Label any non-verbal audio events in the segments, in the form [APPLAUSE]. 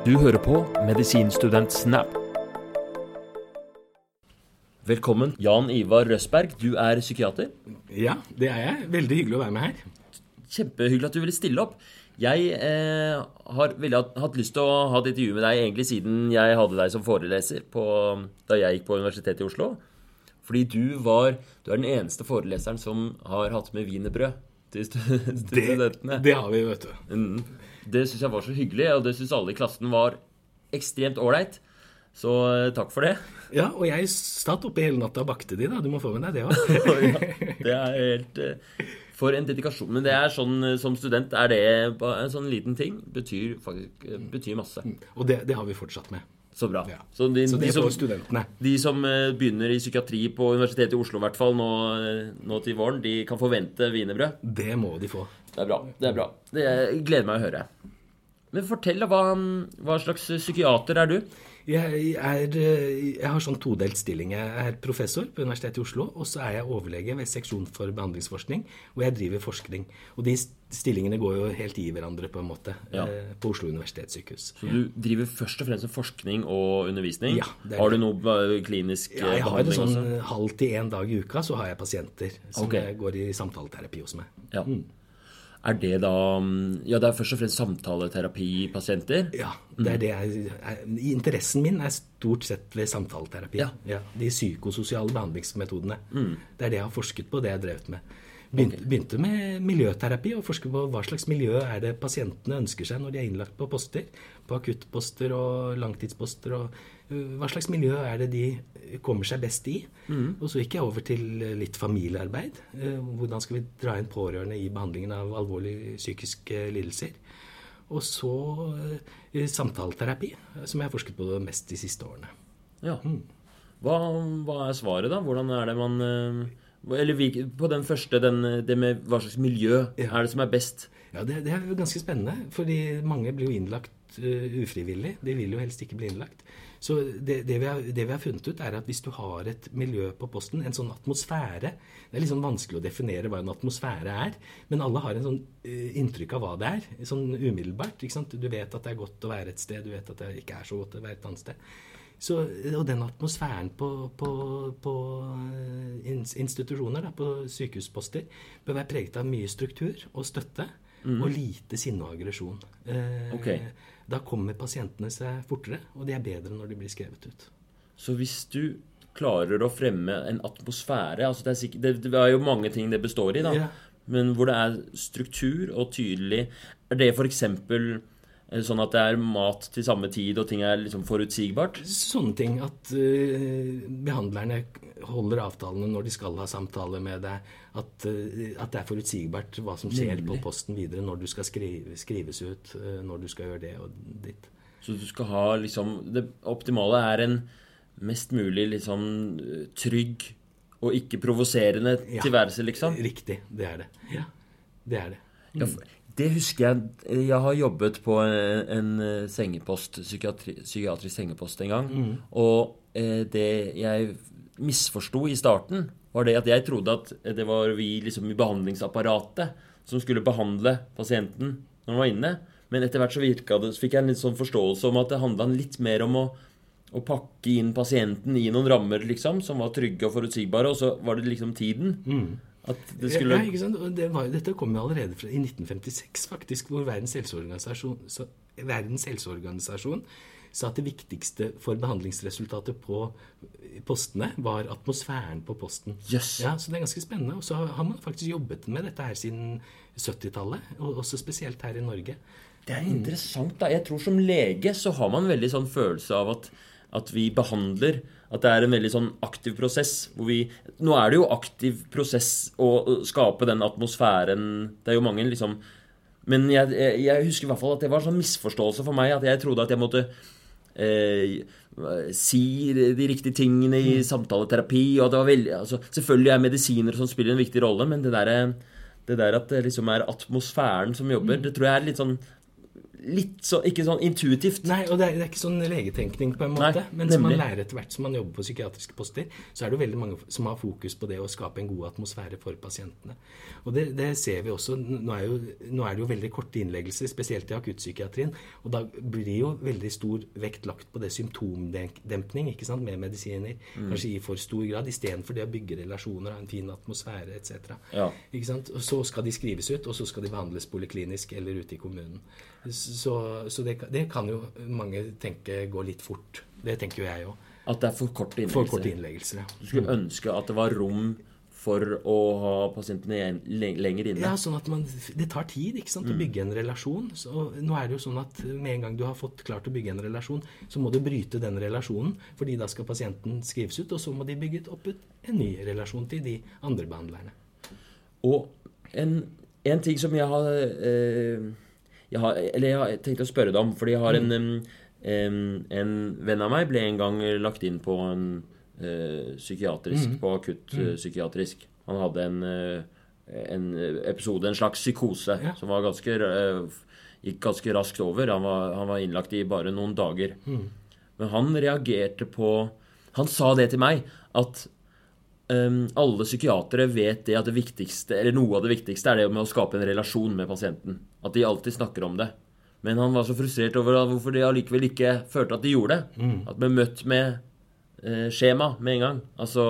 Du hører på Medisinstudent Snap. Velkommen, Jan Ivar Røsberg. Du er psykiater. Ja, det er jeg. Veldig hyggelig å være med her. Kjempehyggelig at du ville stille opp. Jeg eh, har ville hatt, lyst til å ha et intervju med deg egentlig siden jeg hadde deg som foreleser på, da jeg gikk på Universitetet i Oslo. Fordi du var Du er den eneste foreleseren som har hatt med wienerbrød til, studentene. Det, det har vi, vet du. Mm. Det syns jeg var så hyggelig, og det syns alle i klassen var ekstremt ålreit. Så eh, takk for det. Ja, og jeg satt oppe hele natta og bakte de, da. Du må få med deg det òg. [LAUGHS] Det er helt eh, For en dedikasjon. Men det er sånn eh, som student er det en sånn liten ting. Betyr faktisk betyr masse. Og det, det har vi fortsatt med. Så bra. Ja. Så de, Så de, som, de som eh, begynner i psykiatri på Universitetet i Oslo i hvert fall nå, eh, nå til våren, de kan forvente wienerbrød. Det må de få. Det er bra. Det er bra. Det jeg gleder meg å høre. Men fortell. Hva, hva slags psykiater er du? Jeg, er, eh, jeg har sånn todelt stilling. Jeg er professor på Universitetet i Oslo, og så er jeg overlege ved seksjon for behandlingsforskning, og jeg driver forskning. Og de stillingene går jo helt i hverandre, på en måte, Ja. eh, på Oslo universitetssykehus. Så du driver først og fremst med forskning og undervisning? Ja, har du noe eh, klinisk Ja, jeg eh, har en sånn halv til én dag i uka, så har jeg pasienter som okay. jeg går i samtaleterapi hos meg. Ja. Er det da mm, Ja, det er først og fremst samtaleterapipasienter? Ja, det er det jeg, er- Interessen min er stort sett ved samtaleterapi. Ja. de psykososiale behandlingsmetodene. Det er det jeg har forsket på, det jeg har drevet med. Begynte, begynte med miljøterapi og forsket på hva slags miljø er det pasientene ønsker seg når de er innlagt på poster. På akuttposter og langtidsposter. og øh, Hva slags miljø er det de kommer seg best i? Og så gikk jeg over til litt familiearbeid. Eh, Hvordan skal vi dra inn pårørende i behandlingen av alvorlige psykiske lidelser? Og så eh, samtaleterapi, som jeg har forsket på mest de siste årene. Ja. Hva, hva er svaret, da? Hvordan er det man eh, Eller på den første, den, det med hva slags miljø er det som er best? Ja, det, det er ganske spennende, fordi mange blir jo innlagt eh, ufrivillig. De vil jo helst ikke bli innlagt. Så det, det, vi har, det vi har funnet ut, er at hvis du har et miljø på posten, en sånn atmosfære Det er litt sånn vanskelig å definere hva en atmosfære er, men alle har en sånn uh, inntrykk av hva det er, sånn umiddelbart. ikke sant? Du vet at det er godt å være et sted, du vet at det ikke er så godt å være et annet sted. Så, og den atmosfæren på, på, på eh, institusjoner, da, på sykehusposter, bør være preget av mye struktur og støtte, og lite sinne og aggresjon. Eh, Ok. Da kommer pasientene seg fortere, og de er bedre når de blir skrevet ut. Så hvis du klarer å fremme en atmosfære altså det, er sikkert, det, det er jo mange ting det består i, da. Ja. Men hvor det er struktur og tydelig Er det f.eks. sånn at det er mat til samme tid, og ting er liksom forutsigbart? Sånne ting at uh, behandlerne holder avtalene når de skal ha samtale med deg. At, uh, at det er forutsigbart hva som skjer Nemlig. på posten videre når du skal skrive, skrives ut, uh, når du skal gjøre det og ditt. Så du skal ha liksom Det optimale er en mest mulig liksom trygg og ikke provoserende Ja. tilværelse, liksom? Riktig. Det er det. Ja, det er det. Ja, for- det husker jeg Jeg har jobbet på en, en sengepost, psykiatri, psykiatrisk sengepost en gang. Og eh, det jeg misforsto i starten, var det at jeg trodde at det var vi liksom i behandlingsapparatet som skulle behandle pasienten når han var inne. Men etter hvert så, virka det, så fikk jeg en litt sånn forståelse om at det handla litt mer om å, å pakke inn pasienten i noen rammer liksom, som var trygge og forutsigbare, og så var det liksom tiden. At det skulle Ja, ikke sant? Det var, dette kom jo allerede fra, i 1956, faktisk, hvor Verdens helseorganisasjon, så, Verdens helseorganisasjon sa at det viktigste for behandlingsresultatet på postene var atmosfæren på posten. Yes. Ja, Så det er ganske spennende. Og så har man faktisk jobbet med dette her siden 70-tallet, og også spesielt her i Norge. Det er interessant, da. Jeg tror som lege så har man veldig sånn følelse av at, at vi behandler At det er en veldig sånn aktiv prosess. Hvor vi, nå er det jo aktiv prosess å skape den atmosfæren Det er jo mange liksom Men jeg, jeg, jeg husker i hvert fall at det var en sånn misforståelse for meg. At jeg trodde at jeg måtte eh, si de riktige tingene i samtaleterapi. Og det var veldig, altså, selvfølgelig er medisiner som spiller en viktig rolle, men det der, det der at det liksom er atmosfæren som jobber, det tror jeg er litt sånn litt så, Ikke sånn intuitivt. Nei, og det er, det er ikke sånn legetenkning på en måte. Nei, men som man lærer etter hvert som man jobber på psykiatriske poster, så er det jo veldig mange som har fokus på det å skape en god atmosfære for pasientene. Og det, det ser vi også. Nå er, jo, nå er det jo veldig korte innleggelser, spesielt i akuttpsykiatrien. Og da blir jo veldig stor vekt lagt på det symptomdempning ikke sant, med medisiner. Kanskje i for stor grad, istedenfor det å bygge relasjoner, ha en fin atmosfære etc. Ja. Ikke sant? Og så skal de skrives ut, og så skal de behandles poliklinisk eller ute i kommunen. Så, så det, det kan jo mange tenke går litt fort. Det tenker jo jeg òg. At det er for kort For korte innleggelser. Ja. Du skulle ønske at det var rom for å ha pasientene lenger inne. Ja, sånn at man, Det tar tid ikke sant, å bygge en relasjon. Så nå er det jo sånn at Med en gang du har fått klart å bygge en relasjon, så må du bryte den relasjonen. fordi da skal pasienten skrives ut, og så må de bygge opp en ny relasjon til de andre behandlerne. Og en, en ting som jeg har, eh, jeg har Eller jeg har tenkt å spørre deg om, fordi jeg har en, em, em, en venn av meg ble en gang lagt inn på en eh, psykiatrisk, på akutt eh, psykiatrisk. Han hadde en, eh, en episode, en slags psykose, Ja. som var ganske gikk ganske raskt over. Han var, han var innlagt i bare noen dager. Men han reagerte på Han sa det til meg, at um, alle psykiatere vet det at det viktigste, eller noe av det viktigste er det med å skape en relasjon med pasienten. At de alltid snakker om det. Men han var så frustrert over hvorfor de allikevel ikke følte at de gjorde det. At ble møtt med eh, skjema med en gang. Altså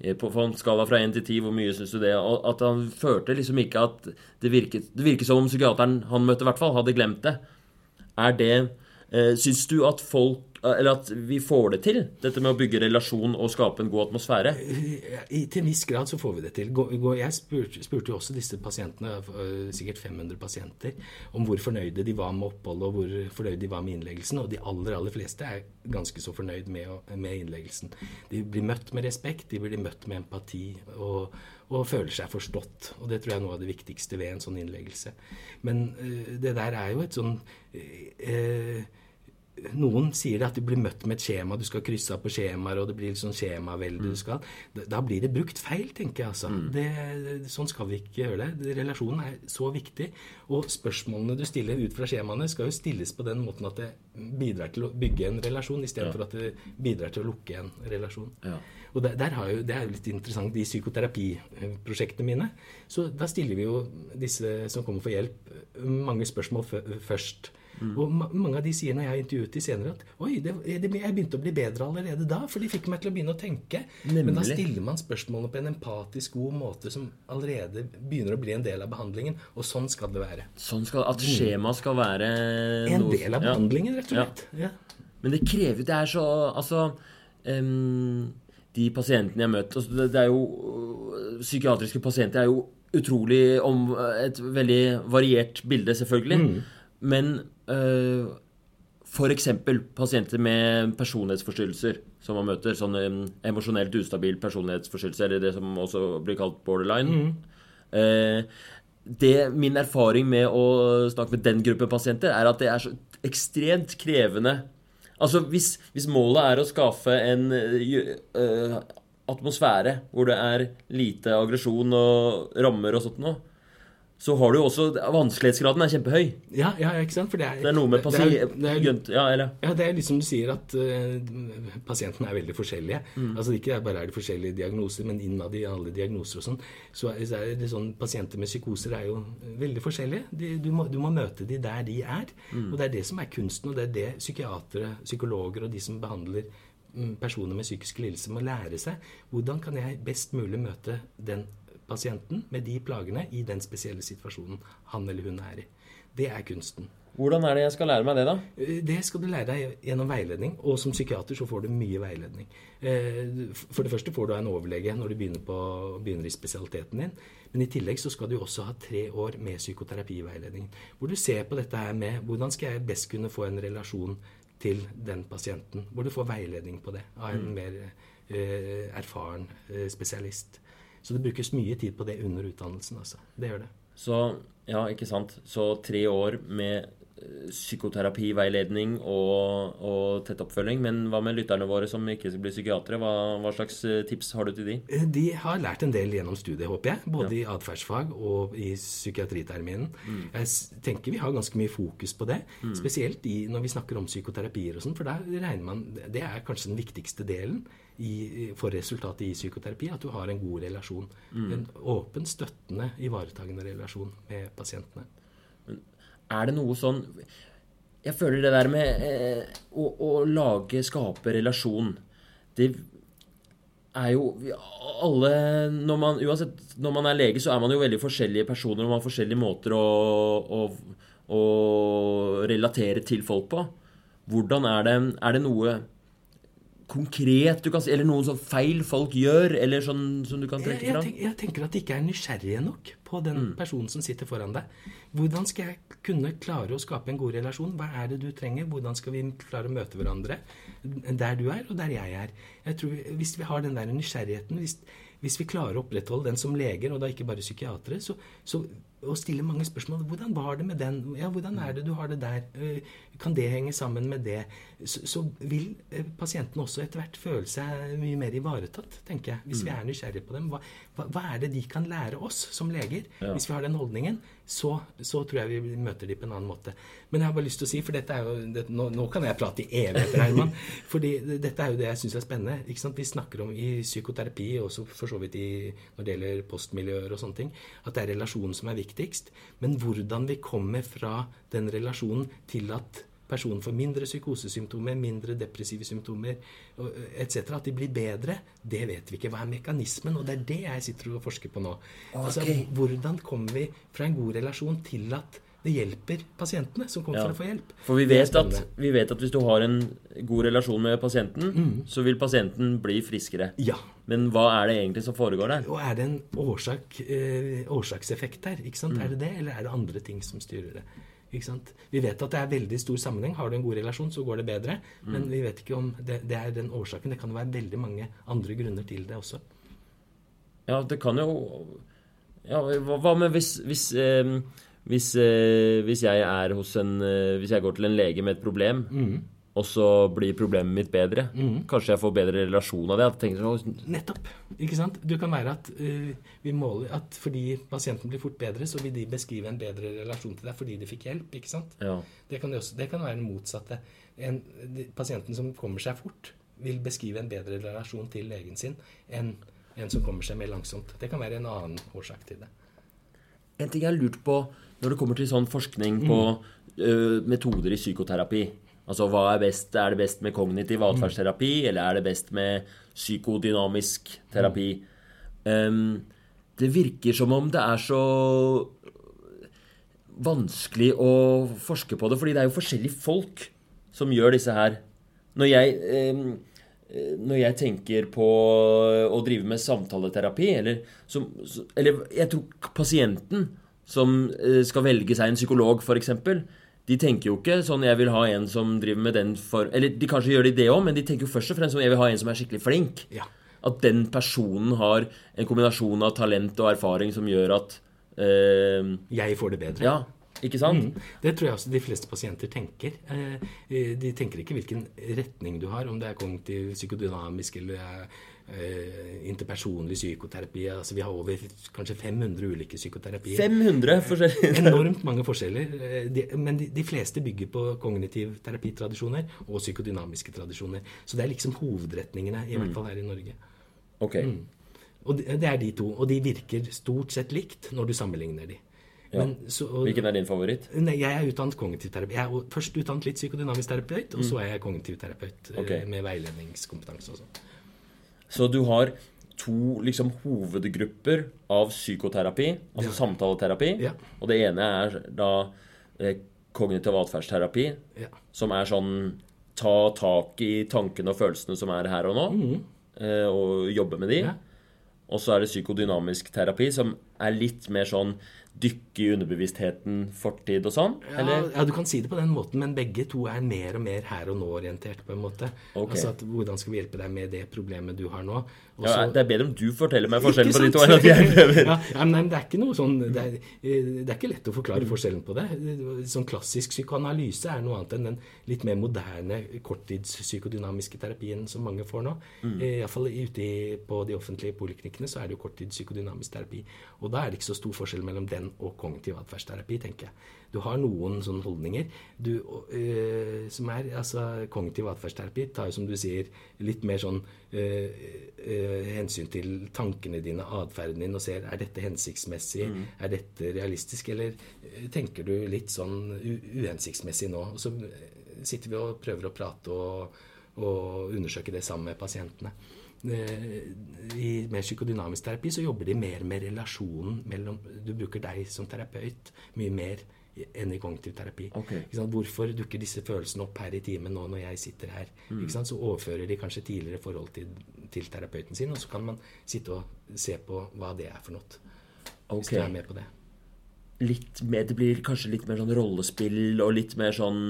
eh, på, på en skala fra 1 til 10, hvor mye syns du det? Og at han følte liksom ikke at det virket Det virket som om psykiateren han møtte, i hvert fall, hadde glemt det. Er det eh, Syns du at folk Eller at vi får det til, dette med å bygge relasjon og skape en god atmosfære? I, til en viss grad så får vi det til. Jeg spurte, spurte jo også disse pasientene, øh, sikkert 500 pasienter, om hvor fornøyde de var med oppholdet, og hvor fornøyde de var med innleggelsen. Og de aller, aller fleste er ganske så fornøyd med, med innleggelsen. De blir møtt med respekt, de blir møtt med empati og, og føler seg forstått. Og det tror jeg er noe av det viktigste ved en sånn innleggelse. Men det der er jo et sånn øh, noen sier det at du blir møtt med et skjema, du skal krysse av på skjemaer, og det blir sånn skjemavelde du skal. Da, blir det brukt feil, tenker jeg altså. Det, sånn skal vi ikke gjøre det. Relasjonen er så viktig. Og spørsmålene du stiller ut fra skjemaene, skal jo stilles på den måten at det bidrar til å bygge en relasjon, istedenfor for at det bidrar til å lukke en relasjon. Ja. Og der, der har jo, Det er jo litt interessant i psykoterapiprosjektene mine. Så da stiller vi jo disse som kommer for hjelp, mange spørsmål fø- først. Og ma mange av de sier når jeg har intervjuet de senere, at oi, det, det, jeg begynte å bli bedre allerede da. For de fikk meg til å begynne å tenke. Men da stiller man spørsmålene på en empatisk god måte som allerede begynner å bli en del av behandlingen. Og sånn skal det være. Sånn skal, At skjema skal være En noe- del av ja. behandlingen, rett og slett. Ja. Men det krever Det er så Altså um, De pasientene jeg har møtt altså det, det er jo Psykiatriske pasienter er jo utrolig om et veldig variert bilde, selvfølgelig. Men øh, for eksempel pasienter med personlighetsforstyrrelser som man møter. Sånn em, emosjonelt ustabil personlighetsforstyrrelse, eller det som også blir kalt borderline. Eh, det, min erfaring med å snakke med den gruppen pasienter, er at det er så ekstremt krevende Altså, hvis, hvis målet er å skaffe en uh, eh, atmosfære hvor det er lite aggresjon og rammer og sånt noe, så har du jo også Vanskelighetsgraden er kjempehøy. Ja, ja, ikke sant? For det er, Det er noe med det er- pasient... det er- Ja, eller Ja, det er liksom du sier at uh, pasientene er veldig forskjellige. Altså Ikke bare er det forskjellige diagnoser, men innad i alle diagnoser og sånn, så er, det sånn pasienter med psykoser er jo veldig forskjellige. De, du, må, du må møte de der de er. Og det er det som er kunsten, og det er det psykiatere, psykologer og de som behandler mm, personer med psykiske lidelser må lære seg. Hvordan kan jeg best mulig møte den pasienten med de plagene i den spesielle situasjonen han eller hun er i. Det er kunsten. Hvordan er det jeg skal lære meg det, da? Eh, Det skal du lære deg gjennom veiledning, og som psykiater så får du mye veiledning. Eh, For det første får du en overlege når du begynner, på, begynner i spesialiteten din, men i tillegg så skal du også ha tre år med psykoterapiveiledning, hvor du ser på dette her med hvordan skal jeg best kunne få en relasjon til den pasienten, hvor du får veiledning på det av en mer eh, erfaren spesialist. Så det brukes mye tid på det under utdannelsen, altså. Det gjør det. Så ja, ikke sant. Så tre år med psykoterapiveiledning og, og tett oppfølging. Men hva med lytterne våre som ikke blir psykiatere? Hva, hva slags eh, tips har du til de? Eh, de har lært en del gjennom studiet, håper jeg. Både ja. i atferdsfag og i psykiatriterminen. Mm. Jeg tenker vi har ganske mye fokus på det. Mm. Spesielt i, når vi snakker om psykoterapier og sånn. For da regner man Det er kanskje den viktigste delen i, for resultatet i psykoterapi. At du har en god relasjon. Mm. En åpen, støttende, ivaretagende relasjon med pasientene. Er det noe sånn Jeg føler det der med eh, å, å, lage, skape relasjon Det er jo alle når man, Uansett, når man er lege, så er man jo veldig forskjellige personer og man har forskjellige måter å, å, å relatere til folk på. Hvordan er det Er det noe konkret du kan si, eller noen sånn feil folk gjør, eller sånn som du kan trekke fram? Jeg, jeg, jeg, tenker at de ikke er nysgjerrige nok på den mm. personen som sitter foran deg. Hvordan skal jeg kunne klare å skape en god relasjon? Hva er det du trenger? Hvordan skal vi klare å møte hverandre der du er, og der jeg er? Jeg tror Hvis vi har den der nysgjerrigheten, hvis, hvis vi klarer å opprettholde den som leger, og da ikke bare psykiatere, så, så og stille mange spørsmål. Hvordan var det med den? Ja, hvordan er det du har det der? Eh, kan det henge sammen med det? Så, så vil eh, pasienten også etter hvert føle seg mye mer ivaretatt, tenker jeg. Hvis mm. vi er nysgjerrige på dem. Hva, hva, hva, er det de kan lære oss som leger? Ja. Hvis vi har den holdningen, så, så, tror jeg vi møter dem på en annen måte. Men jeg har bare lyst til å si, for dette er jo det, nå, nå, kan jeg prate i evigheter, Herman. [LAUGHS] fordi dette er jo det jeg syns er spennende. Ikke sant? Vi snakker om i psykoterapi, og for så vidt i, når det gjelder postmiljøer og sånne ting, at det er relasjonen som er viktigst. Men hvordan vi kommer fra den relasjonen til at personen får mindre psykosesymptomer, mindre depressive symptomer etc., at de blir bedre, det vet vi ikke. Hva er mekanismen? Og det er det jeg sitter og forsker på nå. Altså, okay. Altså, Hvordan kommer vi fra en god relasjon til at det hjelper pasientene som kommer ja. for å få hjelp. For vi vet, at, vi vet, at, hvis du har en god relasjon med pasienten, mm. så vil pasienten bli friskere. Ja. Men hva er det egentlig som foregår der? Og Er det en årsak, eh, årsakseffekt der? ikke sant? Mm. Er det det, eller er det andre ting som styrer det? Vi vet at det er veldig stor sammenheng. Har du en god relasjon, så går det bedre. Mm. Men vi vet ikke om det, det, er den årsaken. Det kan være veldig mange andre grunner til det også. Ja, det kan jo ja, Hva med hvis, hvis eh, hvis, eh, hvis, jeg er hos en eh, Hvis jeg går til en lege med et problem, mm. Og så blir problemet mitt bedre, mm. kanskje jeg får bedre relasjon av det? Tenker, Nettopp. Ikke sant? Du kan være at, uh, vi måler, at fordi pasienten blir fort bedre, så vil de beskrive en bedre relasjon til deg fordi de fikk hjelp. ikke sant? Ja. Det, kan også, det kan være den motsatte. En, de, pasienten som kommer seg fort, vil beskrive en bedre relasjon til legen sin enn en som kommer seg mer langsomt. Det kan være en annen årsak til det. En ting jeg har lurt på når det kommer til sånn forskning på uh, metoder i psykoterapi Altså hva er best? Er det best med kognitiv atferdsterapi, eller er det best med psykodynamisk terapi? Um, det virker som om det er så vanskelig å forske på det, fordi det er jo forskjellige folk som gjør disse her. Når jeg, når jeg tenker på å drive med samtaleterapi, eller, som, eller jeg tror pasienten som eh, skal velge seg en psykolog, f.eks., de tenker jo ikke sånn 'jeg vil ha en som driver med den for Eller de kanskje gjør de det òg, men de tenker jo først og fremst sånn 'jeg vil ha en som er skikkelig flink'. Ja. At den personen har en kombinasjon av talent og erfaring som gjør at eh, Jeg får det bedre. Ja, ikke sant? Mm. Det tror jeg også de fleste pasienter tenker. Eh, de tenker ikke hvilken retning du har, om det er kognitiv, psykodynamisk eller Uh, interpersonlig psykoterapi. altså Vi har over kanskje 500 ulike psykoterapier. 500 forskjellige? [LAUGHS] Enormt mange forskjeller. De, men de, de, fleste bygger på kognitiv terapitradisjoner og psykodynamiske tradisjoner. Så det er liksom hovedretningene, i mm. hvert fall her i Norge. Ok. Mm. Og det, det, er de to. Og de virker stort sett likt når du sammenligner de. Ja. Men, så, og, Hvilken er din favoritt? Nei, Jeg er utdannet kognitiv terapeut. Jeg er først utdannet litt psykodynamisk terapeut, og mm. så er jeg kognitiv terapeut okay. uh, med veiledningskompetanse og sånn. Så du har to liksom, hovedgrupper av psykoterapi, altså ja. samtaleterapi. Ja. Og det ene er da eh, kognitiv atferdsterapi, ja. som er sånn ta tak i tankene og følelsene som er her og nå, mm. eh, og jobbe med de. Og så er det psykodynamisk terapi, som er litt mer sånn dykke i underbevisstheten, fortid og sånn? Ja, ja, du kan si det på den måten, men begge to er mer og mer her og nå-orientert. på en måte. Okay. Altså at Hvordan skal vi hjelpe deg med det problemet du har nå? Også, Ja, det er bedre om du forteller meg forskjellen på de to, enn at jeg prøver. ja, ja, men det er ikke noe sånn det er, eh, det er ikke lett å forklare forskjellen på det. Sånn klassisk psykoanalyse er noe annet enn den litt mer moderne korttidspsykodynamiske terapien som mange får nå. Mm. Iallfall ute på de offentlige poliklinikkene så er det jo korttidspsykodynamisk terapi. Og da er det ikke så stor forskjell mellom den og kognitiv atferdsterapi, tenker jeg. Du har noen sånne holdninger du, øh, som er altså Kognitiv atferdsterapi tar jo, som du sier, litt mer sånn øh, øh, hensyn til tankene dine, atferden din, og ser er dette hensiktsmessig, er dette realistisk, eller tenker du litt sånn uhensiktsmessig nå? Og så sitter vi og prøver å prate og, og undersøke det sammen med pasientene. Eh, I mer psykodynamisk terapi så jobber de mer med relasjonen mellom Du bruker deg som terapeut mye mer enn i kognitiv terapi. Okay. Hvorfor dukker disse følelsene opp her i timen nå når jeg sitter her? Sant? Så overfører de kanskje tidligere forhold til, til terapeuten sin, og så kan man sitte og se på hva det er for noe. Hvis du er med på det. Litt mer, det blir kanskje litt mer sånn rollespill og litt mer sånn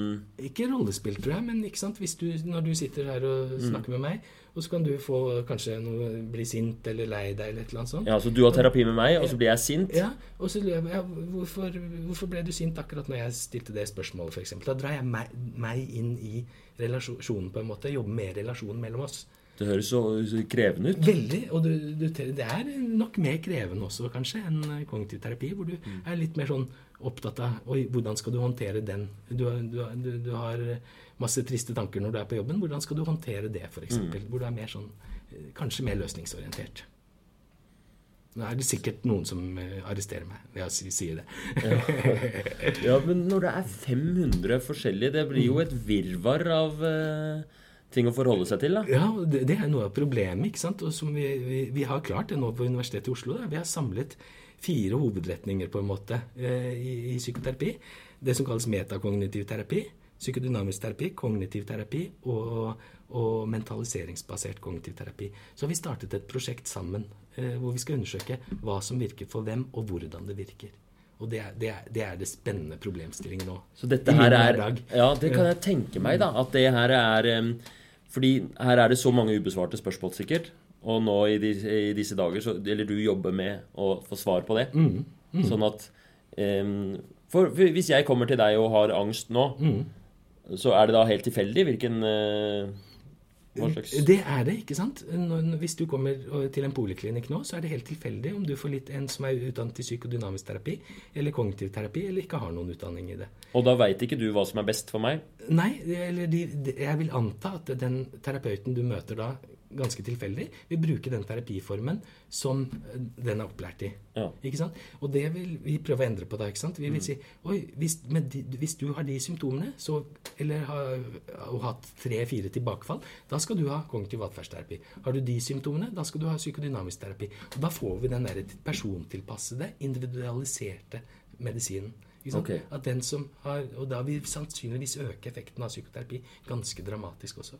Ikke rollespill, tror jeg, men sant? Du, når du sitter her og snakker med meg, og så kan du få kanskje noe, bli sint eller lei deg eller et eller annet sånt. Ja, så du har terapi med meg, og så blir jeg sint? Ja, og så lurer jeg ja, hvorfor, hvorfor ble du sint akkurat når jeg stilte det spørsmålet, f.eks.? Da drar jeg meg, meg inn i relasjonen, på en måte. Jobber med relasjonen mellom oss. Det høres så, så krevende ut. Veldig. Og du, du, det er nok mer krevende også, kanskje, enn kognitiv terapi, hvor du er litt mer sånn opptatt av Oi, hvordan skal du håndtere den? Du, du, du, du har masse triste tanker når du er på jobben. Hvordan skal du håndtere det, f.eks.? Hvor du er mer sånn eh, Kanskje mer løsningsorientert. Nå er det sikkert noen som eh, arresterer meg ved å si, det. [LAUGHS] Ja, men når det er 500 forskjellige, det blir jo et virvar av eh, ting å forholde seg til, da. Ja, det, det er noe av problemet, ikke sant? Og som vi, vi, vi har klart det nå på Universitetet i Oslo. Da. Vi har samlet fire hovedretninger på en måte i, i psykoterapi. Det som kalles metakognitiv terapi, psykodynamisk terapi, kognitiv terapi og, og mentaliseringsbasert kognitiv terapi. Så har vi startet et prosjekt sammen eh, hvor vi skal undersøke hva som virker for hvem, og hvordan det virker. Og det er det, er, det, er det spennende problemstillingen nå. Så dette her er. Ja, det kan jeg tenke meg, da. At det her er Fordi her er det så mange ubesvarte spørsmål, sikkert. Og nå i, de, i disse dager så Eller du jobber med å få svar på det. Sånn at um, for, for Hvis jeg kommer til deg og har angst nå, så er det da helt tilfeldig hvilken eh, Hva slags Det er det, ikke sant? Når, hvis du kommer til en poliklinikk nå, så er det helt tilfeldig om du får litt en som er utdannet i psykodynamisk terapi eller kognitiv terapi, eller ikke har noen utdanning i det. Og da veit ikke du hva som er best for meg? Nei, eller de, de, jeg vil anta at den terapeuten du møter da, ganske tilfeldig, vil bruke den terapiformen som eh, den er opplært i. Ja. Ikke sant? Og det vil vi prøve å endre på da. ikke sant? Vi vil si oi, hvis, med de, hvis du har de symptomene, så, eller har har hatt tre-fire tilbakefall, da skal du ha kognitiv atferdsterapi. Har du de symptomene, da skal du ha psykodynamisk terapi. Og da får vi den der persontilpassede, individualiserte medisinen. Ikke sant? Ok. At den som har, Og da vil sannsynligvis øke effekten av psykoterapi ganske dramatisk også.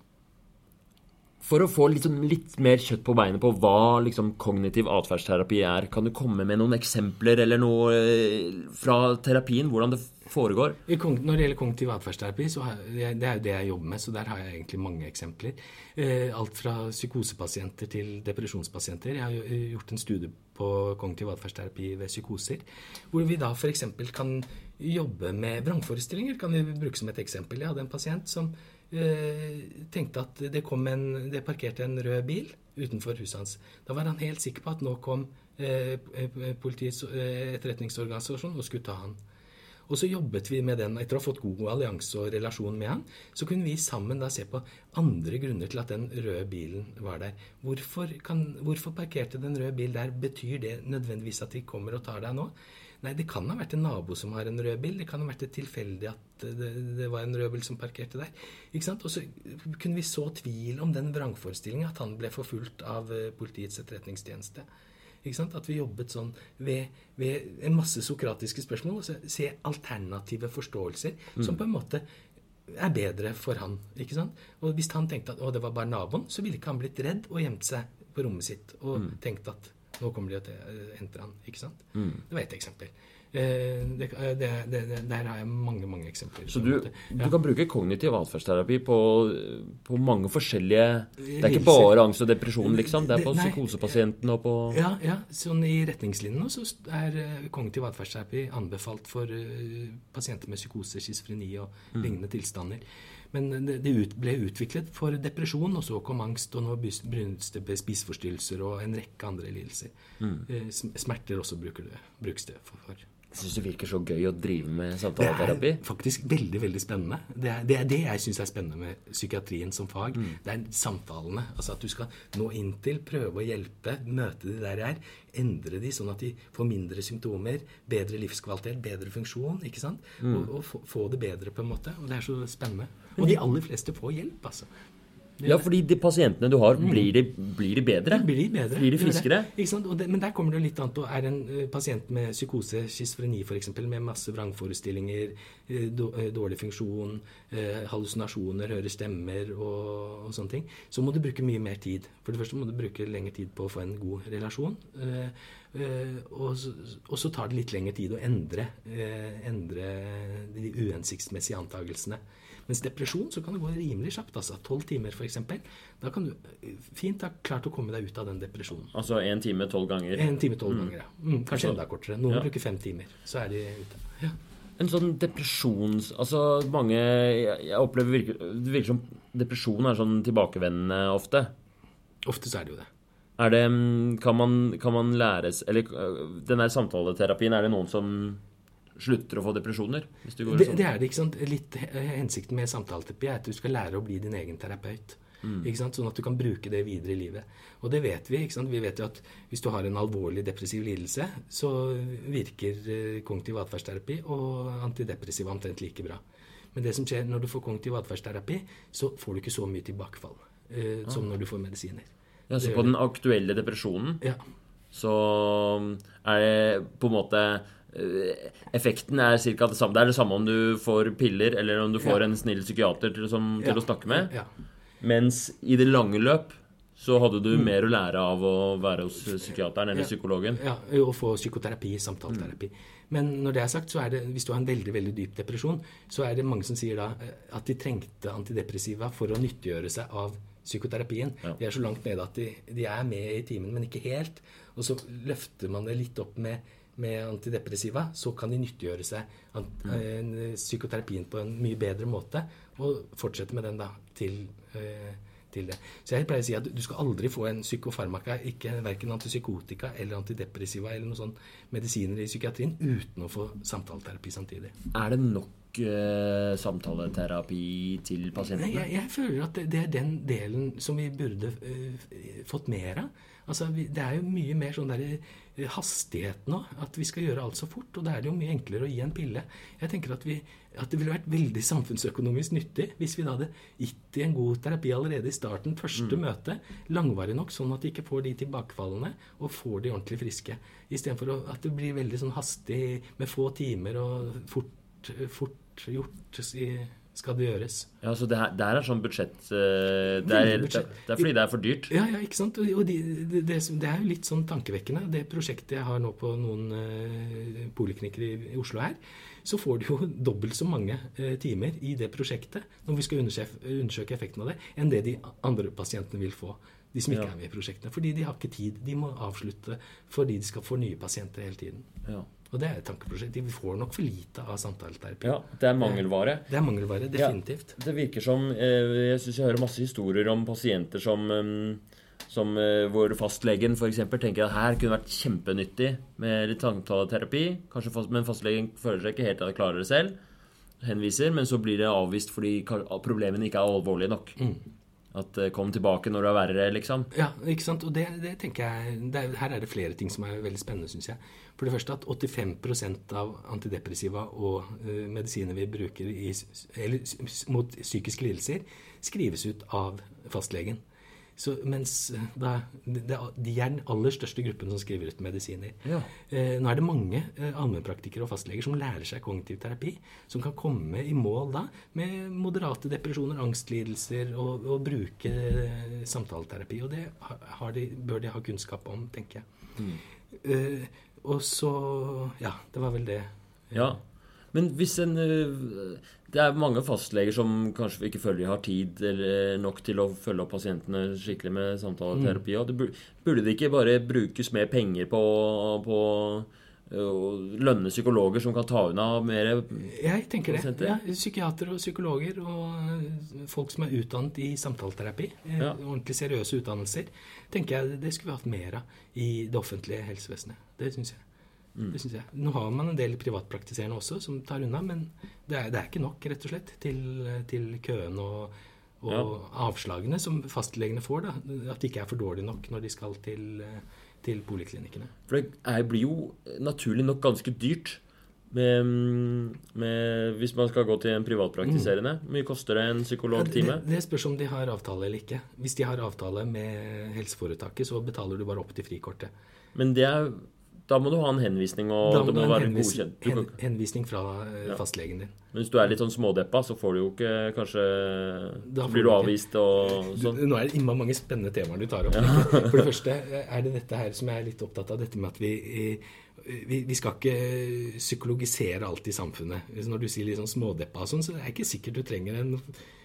For å få liksom litt mer kjøtt på beinet på hva liksom kognitiv atferdsterapi er, kan du komme med noen eksempler eller noe eh, fra terapien? Hvordan det foregår? Når det gjelder kognitiv atferdsterapi, så har det er jo det jeg jobber med, så der har jeg egentlig mange eksempler. Eh, alt fra psykosepasienter til depresjonspasienter. Jeg har eh, gjort en studie på kognitiv atferdsterapi ved psykoser, hvor vi da f.eks. kan jobbe med vrangforestillinger. kan vi bruke som et eksempel. Jeg hadde en pasient som tenkte at det, en, det parkerte en rød bil utenfor huset hans. Da var han helt sikker på at nå kom eh, eh, politiets eh, etterretningsorganisasjon og skulle ta han. Og så jobbet vi med den. Etter å ha fått god allianse og relasjon med han, så kunne vi sammen da se på andre grunner til at den røde bilen var der. Hvorfor, kan, hvorfor parkerte den røde bil der? Betyr det nødvendigvis at de kommer og tar deg nå? Nei, det kan ha vært en nabo som har en rød bil. Det kan ha vært tilfeldig at det, det var en rød bil som parkerte der. Ikke sant? Og så kunne vi så tvil om den vrangforestillingen at han ble forfulgt av eh, Politiets etterretningstjeneste. Ikke sant? At vi jobbet sånn ved, ved en masse sokratiske spørsmål. Og se alternative forståelser som på en måte er bedre for han. ikke sant? Og hvis han tenkte at å, det var bare naboen, så ville ikke han blitt redd og gjemt seg på rommet sitt og tenkt at Nå kommer de til han. Ikke sant? Mm. Det var ett eksempel. Eh, det, det, det, der har jeg mange mange eksempler. Så du, ja. du kan bruke kognitiv atferdsterapi på, på, mange forskjellige Det er ikke bare angst og depresjon, liksom? Det er på psykosepasienten og på Ja, ja. Sånn I retningslinjene så er eh, kognitiv atferdsterapi anbefalt for pasienter med psykose, schizofreni og mm. lignende tilstander. Men det, ut, ble utviklet for depresjon, og så kom angst, og nå spiseforstyrrelser og en rekke andre lidelser. Mm. Smerter også det, brukes det for. for. Jeg syns det virker så gøy å drive med samtaleterapi. Det er faktisk veldig veldig spennende. Det er det, er det jeg syns er spennende med psykiatrien som fag. Mm. Det er samtalene. Altså At du skal nå inn til, prøve å hjelpe, møte de der de er. Endre de sånn at de får mindre symptomer, bedre livskvalitet, bedre funksjon. ikke sant? Mm. Og, og få, få, det bedre, på en måte. Og det er så spennende. Og de aller fleste får hjelp, altså. Ja, fordi de pasientene du har, mm. blir de, blir de bedre? De blir bedre. Blir de friskere? Det, men der kommer det litt an på Er en uh, pasient med psykose, schizofreni f.eks., med masse vrangforestillinger, uh, dårlig funksjon, hallusinasjoner, hører stemmer og, og, sånne ting, så må du bruke mye mer tid. For det første må du bruke lengre tid på å få en god relasjon. Og så, og, så, tar det litt lengre tid å endre, endre de uhensiktsmessige antagelsene. Mens depresjon så kan det gå rimelig kjapt. altså Tolv timer, f.eks. Da kan du eh, fint ha klart å komme deg ut av den depresjonen. Altså én time tolv ganger? En time tolv mm. ganger, ja. Mm, kanskje altså, enda kortere. Noen ja. bruker fem timer. Så er de ute. Ja. En sånn depresjons... Altså mange Jeg, jeg opplever virke, Det virker som depresjon er sånn tilbakevendende ofte. Ofte så er det jo det. Er det mm, Kan man, kan man læres Eller øh, den der samtaleterapien, er det noen som slutter å få depresjoner? hvis du Det, sånn. det, er det, ikke sant. Litt Hensikten med samtaleterapi er at du skal lære å bli din egen terapeut. Mm. Ikke sant? Sånn at du kan bruke det videre i livet. Og det vet vi. ikke sant? Vi vet jo at hvis du har en alvorlig depressiv lidelse, så virker eh, kognitiv atferdsterapi og antidepressiva omtrent like bra. Men det som skjer når du får kognitiv atferdsterapi, så får du ikke så mye tilbakefall eh, ah. som når du får medisiner. Ja, Så på den aktuelle depresjonen ja. så er det på en måte Eh, effekten er ca. det samme. Det er det samme om du får piller, eller om du får ja. en snill psykiater til, som, til ja. å snakke med. Ja. Mens i det lange løp så hadde du mm. mer å lære av å være hos psykiateren eller psykologen. Ja, og få psykoterapi, samtaleterapi. Mm. Men når det er sagt, så er det, hvis du har en veldig veldig dyp depresjon, så er det mange som sier da eh, at de trengte antidepressiva for å nyttiggjøre seg av psykoterapien. Ja. De er så langt nede at de, de er med i timen, men ikke helt. Og så løfter man det litt opp med med antidepressiva, så kan de nyttiggjøre seg mm. psykoterapien på en mye bedre måte og fortsette med den da til, eh, til det. Så jeg pleier å si at du skal aldri få en psykofarmaka, ikke verken antipsykotika eller antidepressiva eller noen sånn medisiner i psykiatrien, uten å få samtaleterapi samtidig. Er det nok uh, samtaleterapi til pasientene? Jeg, jeg, føler at det, det, er den delen som vi burde uh, fått mer av. Altså, vi, det er jo mye mer sånn der eh, hastighet nå. At vi skal gjøre alt så fort. Og da er det jo mye enklere å gi en pille. Jeg tenker at, vi, at det ville vært veldig samfunnsøkonomisk nyttig hvis vi da hadde gitt i en god terapi allerede i starten, første mm. møte, langvarig nok, sånn at de ikke får de tilbakefallene, og får de ordentlig friske. Istedenfor at det blir veldig sånn hastig med få timer og fort, fort gjort. Skal det gjøres. Ja, Så det, her, det er sånn budsjett uh, det, er, budsjett. det, er, fordi det er for dyrt? Ja, ja ikke sant. Og de, det, det, er jo litt sånn tankevekkende. Det prosjektet jeg har nå på noen uh, poliklinikker i, i, Oslo her, så får du jo [LAUGHS] dobbelt så mange uh, timer i det prosjektet når vi skal undersøke, effekten av det, enn det de andre pasientene vil få. De som ikke ja. er med i prosjektene. Fordi de har ikke tid. De må avslutte fordi de skal få nye pasienter hele tiden. Ja. Og det er et tankeprosjekt. Vi får nok for lite av samtaleterapi. Ja, Det er mangelvare. Det er mangelvare, definitivt. Ja, det virker som eh, Jeg syns jeg hører masse historier om pasienter som, mm, som eh, hvor fastlegen f.eks. tenker at her kunne vært kjempenyttig med litt samtaleterapi. Fast, men fastlegen føler seg ikke helt at de klarer det selv. Henviser, men så blir det avvist fordi problemene ikke er alvorlige nok. Mm. At uh, kom tilbake når du er verre, liksom. Ja, ikke sant. Og det, det tenker jeg det er, Her er det flere ting som er veldig spennende, syns jeg. For det første at 85% av antidepressiva og uh, medisiner vi bruker i, eller, mot psykiske lidelser, skrives ut av fastlegen. Så, mens eh, det, de er den aller største gruppen som skriver ut medisiner. Ja. Eh, nå er det mange eh, allmennpraktikere og fastleger som lærer seg kognitiv terapi, som kan komme i mål da med moderate depresjoner, angstlidelser, og, og bruke eh, samtaleterapi. Og det har de, bør de ha kunnskap om, tenker jeg. Eh, og så Ja, det var vel det. Ja. Men hvis en Det er mange fastleger som kanskje ikke føler de har tid eller nok til å følge opp pasientene skikkelig med samtaleterapi. og det bur- Burde det ikke bare brukes mer penger på, på lønne psykologer som kan ta unna mer Jeg tenker det. Ja, psykiatere og psykologer og folk som er utdannet i samtaleterapi, eh, Ja. ordentlig seriøse utdannelser, tenker jeg det skulle vi hatt mer av i det offentlige helsevesenet. Det syns jeg. Mm. Det synes jeg. Nå har man en del privatpraktiserende også som tar unna, men det er, det er ikke nok, rett og slett, til, til køene og, og Ja. avslagene som fastlegene får. da, At de ikke er for dårlige nok når de skal til, til poliklinikkene. For det er, blir jo naturlig nok ganske dyrt. Med, med, hvis man skal gå til en privatpraktiserende. Hvor mye koster det en psykologtime? Det, det spørs om de har avtale eller ikke. Hvis de har avtale med helseforetaket, så betaler du bare opp til frikortet. Men det er, da må du ha en henvisning, og Da det må være en henvis, godkjent. Hen, henvisning fra eh, Ja. fastlegen din. men hvis du er litt sånn smådeppa, så får du jo ikke kanskje Da blir du avvist og sånn. nå er det innmari mange spennende temaer du tar opp. Ja. For det første er det dette her som jeg er litt opptatt av, dette med at vi, vi, vi skal ikke psykologisere alt i samfunnet. Når du sier litt sånn smådeppa og sånn, så er det ikke sikkert du trenger en,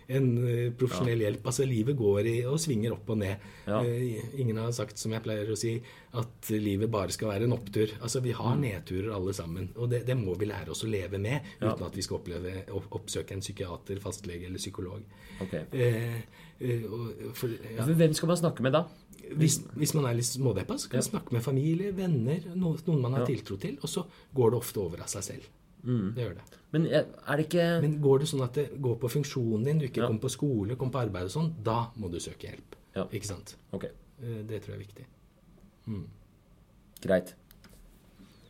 en profesjonell profesjonell hjelp. Altså livet går i, og svinger opp og ned. Ja. Eh, Ingen har sagt, som jeg pleier å si, at livet bare skal være en opptur. Altså vi har nedturer alle sammen, og det, det må vi lære oss å leve med, Ja. uten at vi skal oppleve, oppsøke en psykiater, fastlege eller psykolog. Okay. Eh, eh, for, ja. Men Hvem skal man snakke med da? Hvis, hvis man er litt smådeppa, så kan man Ja. snakke med familie, venner, noen man har Ja. tiltro til, og så går det ofte over av seg selv. Det gjør det. Men er det ikke Men går det sånn at det går på funksjonen din, du ikke Ja. kommer på skole, kommer på arbeid og sånn, da må du søke hjelp. Ja. Ikke sant? Ok, Eh, Det tror jeg er viktig. greit.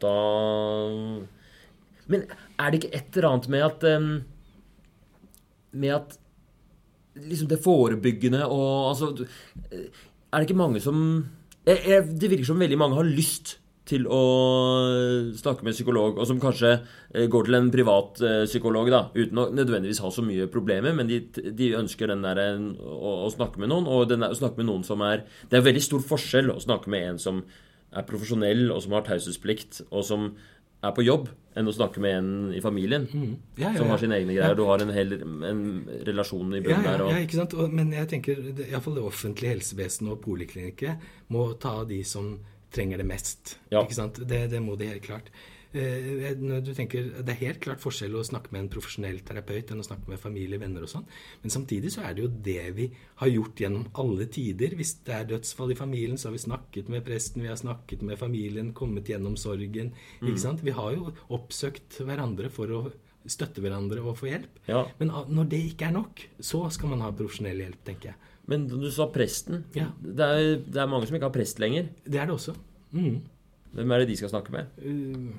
Da Men er det ikke et eller annet med at um, Med at liksom det forebyggende og altså Er det ikke mange som jeg, jeg, Det virker som veldig mange har lyst til å snakke med psykolog, og som kanskje eh, går til en privat eh, psykolog da, uten å nødvendigvis ha så mye problemer, men de, de ønsker den der, å, å snakke med noen, og den der, å snakke med noen som er Det er veldig stor forskjell å snakke med en som er profesjonell, og som har taushetsplikt, og som er på jobb, enn å snakke med en i familien Ja, ja, som har sine egne greier. Du har en, hel, en relasjon i Ja, bunnen ja, der. Og, ja, ikke sant? Men jeg tenker iallfall det offentlige helsevesenet og poliklinikker må ta de som trenger det mest. Ja. Ikke sant? Det, det må de helt klart. Eh, når du tenker, Det er helt klart forskjell å snakke med en profesjonell terapeut enn å snakke med familie, venner og sånn. Men samtidig så er det jo det vi har gjort gjennom alle tider. Hvis det er dødsfall i familien, så har vi snakket med presten, vi har snakket med familien, kommet gjennom sorgen. Mm. ikke sant? Vi har jo oppsøkt hverandre for å støtte hverandre og få hjelp. ja. Men når det ikke er nok, så skal man ha profesjonell hjelp, tenker jeg. Men du sa presten. Ja. Det, er, det er mange som ikke har prest lenger. Det er det også. Mm. Hvem er det de skal snakke med? Uh,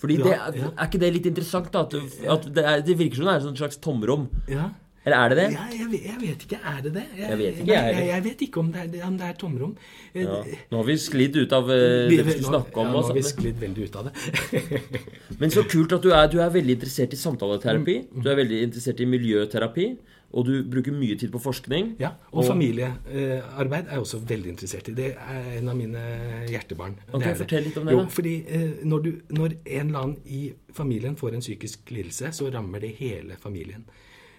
Fordi Ja, det er, ja. er ikke det litt interessant, da? At, du, at det, er, det virker som det er et slags tomrom. ja. Eller er det det? ja jeg, jeg vet ikke. Er det det? Jeg vet ikke, jeg. jeg, jeg vet ikke om det er, om det er tomrom. Eh, Ja. Nå har vi sklidd ut av uh, det vi skulle snakke om. Ja, nå har vi sklidd veldig ut av det. [LAUGHS] Men så kult at du er, du er veldig interessert i samtaleterapi. Mm, Du er veldig interessert i miljøterapi. Og du bruker mye tid på forskning. Ja, Og familiearbeid er jeg også veldig interessert i. Det er en av mine hjertebarn. Ok, Det er fortell litt om det, Jo, da. fordi eh, når, du, når en eller annen i familien får en psykisk lidelse, så rammer det hele familien.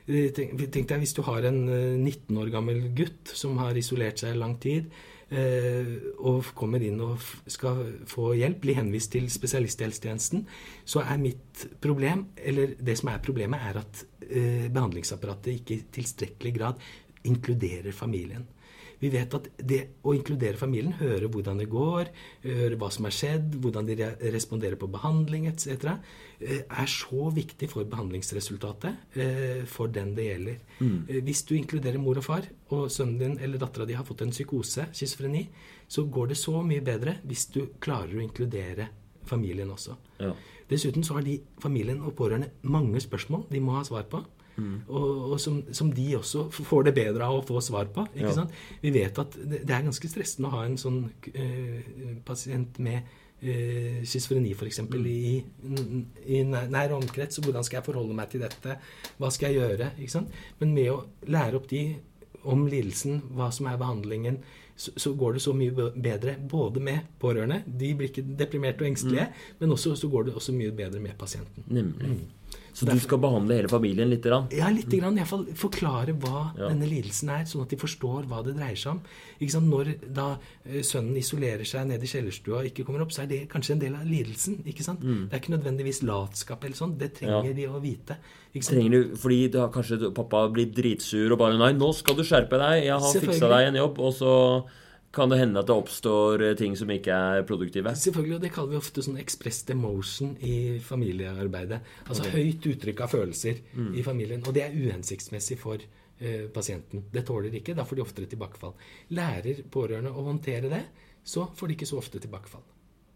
Eh, Tenk, tenk deg hvis du har en eh, 19 år gammel gutt som har isolert seg i lang tid, eh, og kommer inn og skal få hjelp, blir henvist til spesialisthelsetjenesten, så er mitt problem, eller det som er problemet, er at eh, behandlingsapparatet ikke i tilstrekkelig grad inkluderer familien. Vi vet at det å inkludere familien, høre hvordan det går, høre hva som har skjedd, hvordan de responderer på behandling etc., eh, er så viktig for behandlingsresultatet eh, for den det gjelder. Mm. Hvis du inkluderer mor og far, og sønnen din eller dattera di har fått en psykose, schizofreni, så går det så mye bedre hvis du klarer å inkludere familien også. Ja. Dessuten så har de familien og pårørende mange spørsmål de må ha svar på. Og, og som, som de også får det bedre av å få svar på. ikke Ja. sant? Vi vet at det, det er ganske stressende å ha en sånn eh, pasient med uh, schizofreni f.eks. Mm. i, i nær, omkrets. og Hvordan skal jeg forholde meg til dette? Hva skal jeg gjøre? ikke sant? Men med å lære opp de om lidelsen, hva som er behandlingen, så, så går det så mye bedre både med pårørende, de blir ikke deprimerte og engstelige, Mm. men også, så går det også mye bedre med pasienten. Nemlig. Så du skal behandle hele familien litt? grann? Ja, litt grann, i hvert fall forklare hva Ja. denne lidelsen er, sånn at de forstår hva det dreier seg om. Når da eh, sønnen isolerer seg nede i kjellerstua og ikke kommer opp, så er det kanskje en del av lidelsen. ikke sant? Mm. Det er ikke nødvendigvis latskap eller sånn. Det trenger de å vite. du, fordi da kanskje pappa blir dritsur og bare 'Nei, nå skal du skjerpe deg. Jeg har fiksa deg en jobb.' Og så kan det hende at det oppstår eh, ting som ikke er produktive. Selvfølgelig, og det kaller vi ofte sånn expressed emotion i familiearbeidet. Altså høyt uttrykk av følelser Mm. i familien. Og det er uhensiktsmessig for uh, pasienten. Det tåler ikke. Da får de oftere tilbakefall. Lærer pårørende å håndtere det, så får de ikke så ofte tilbakefall.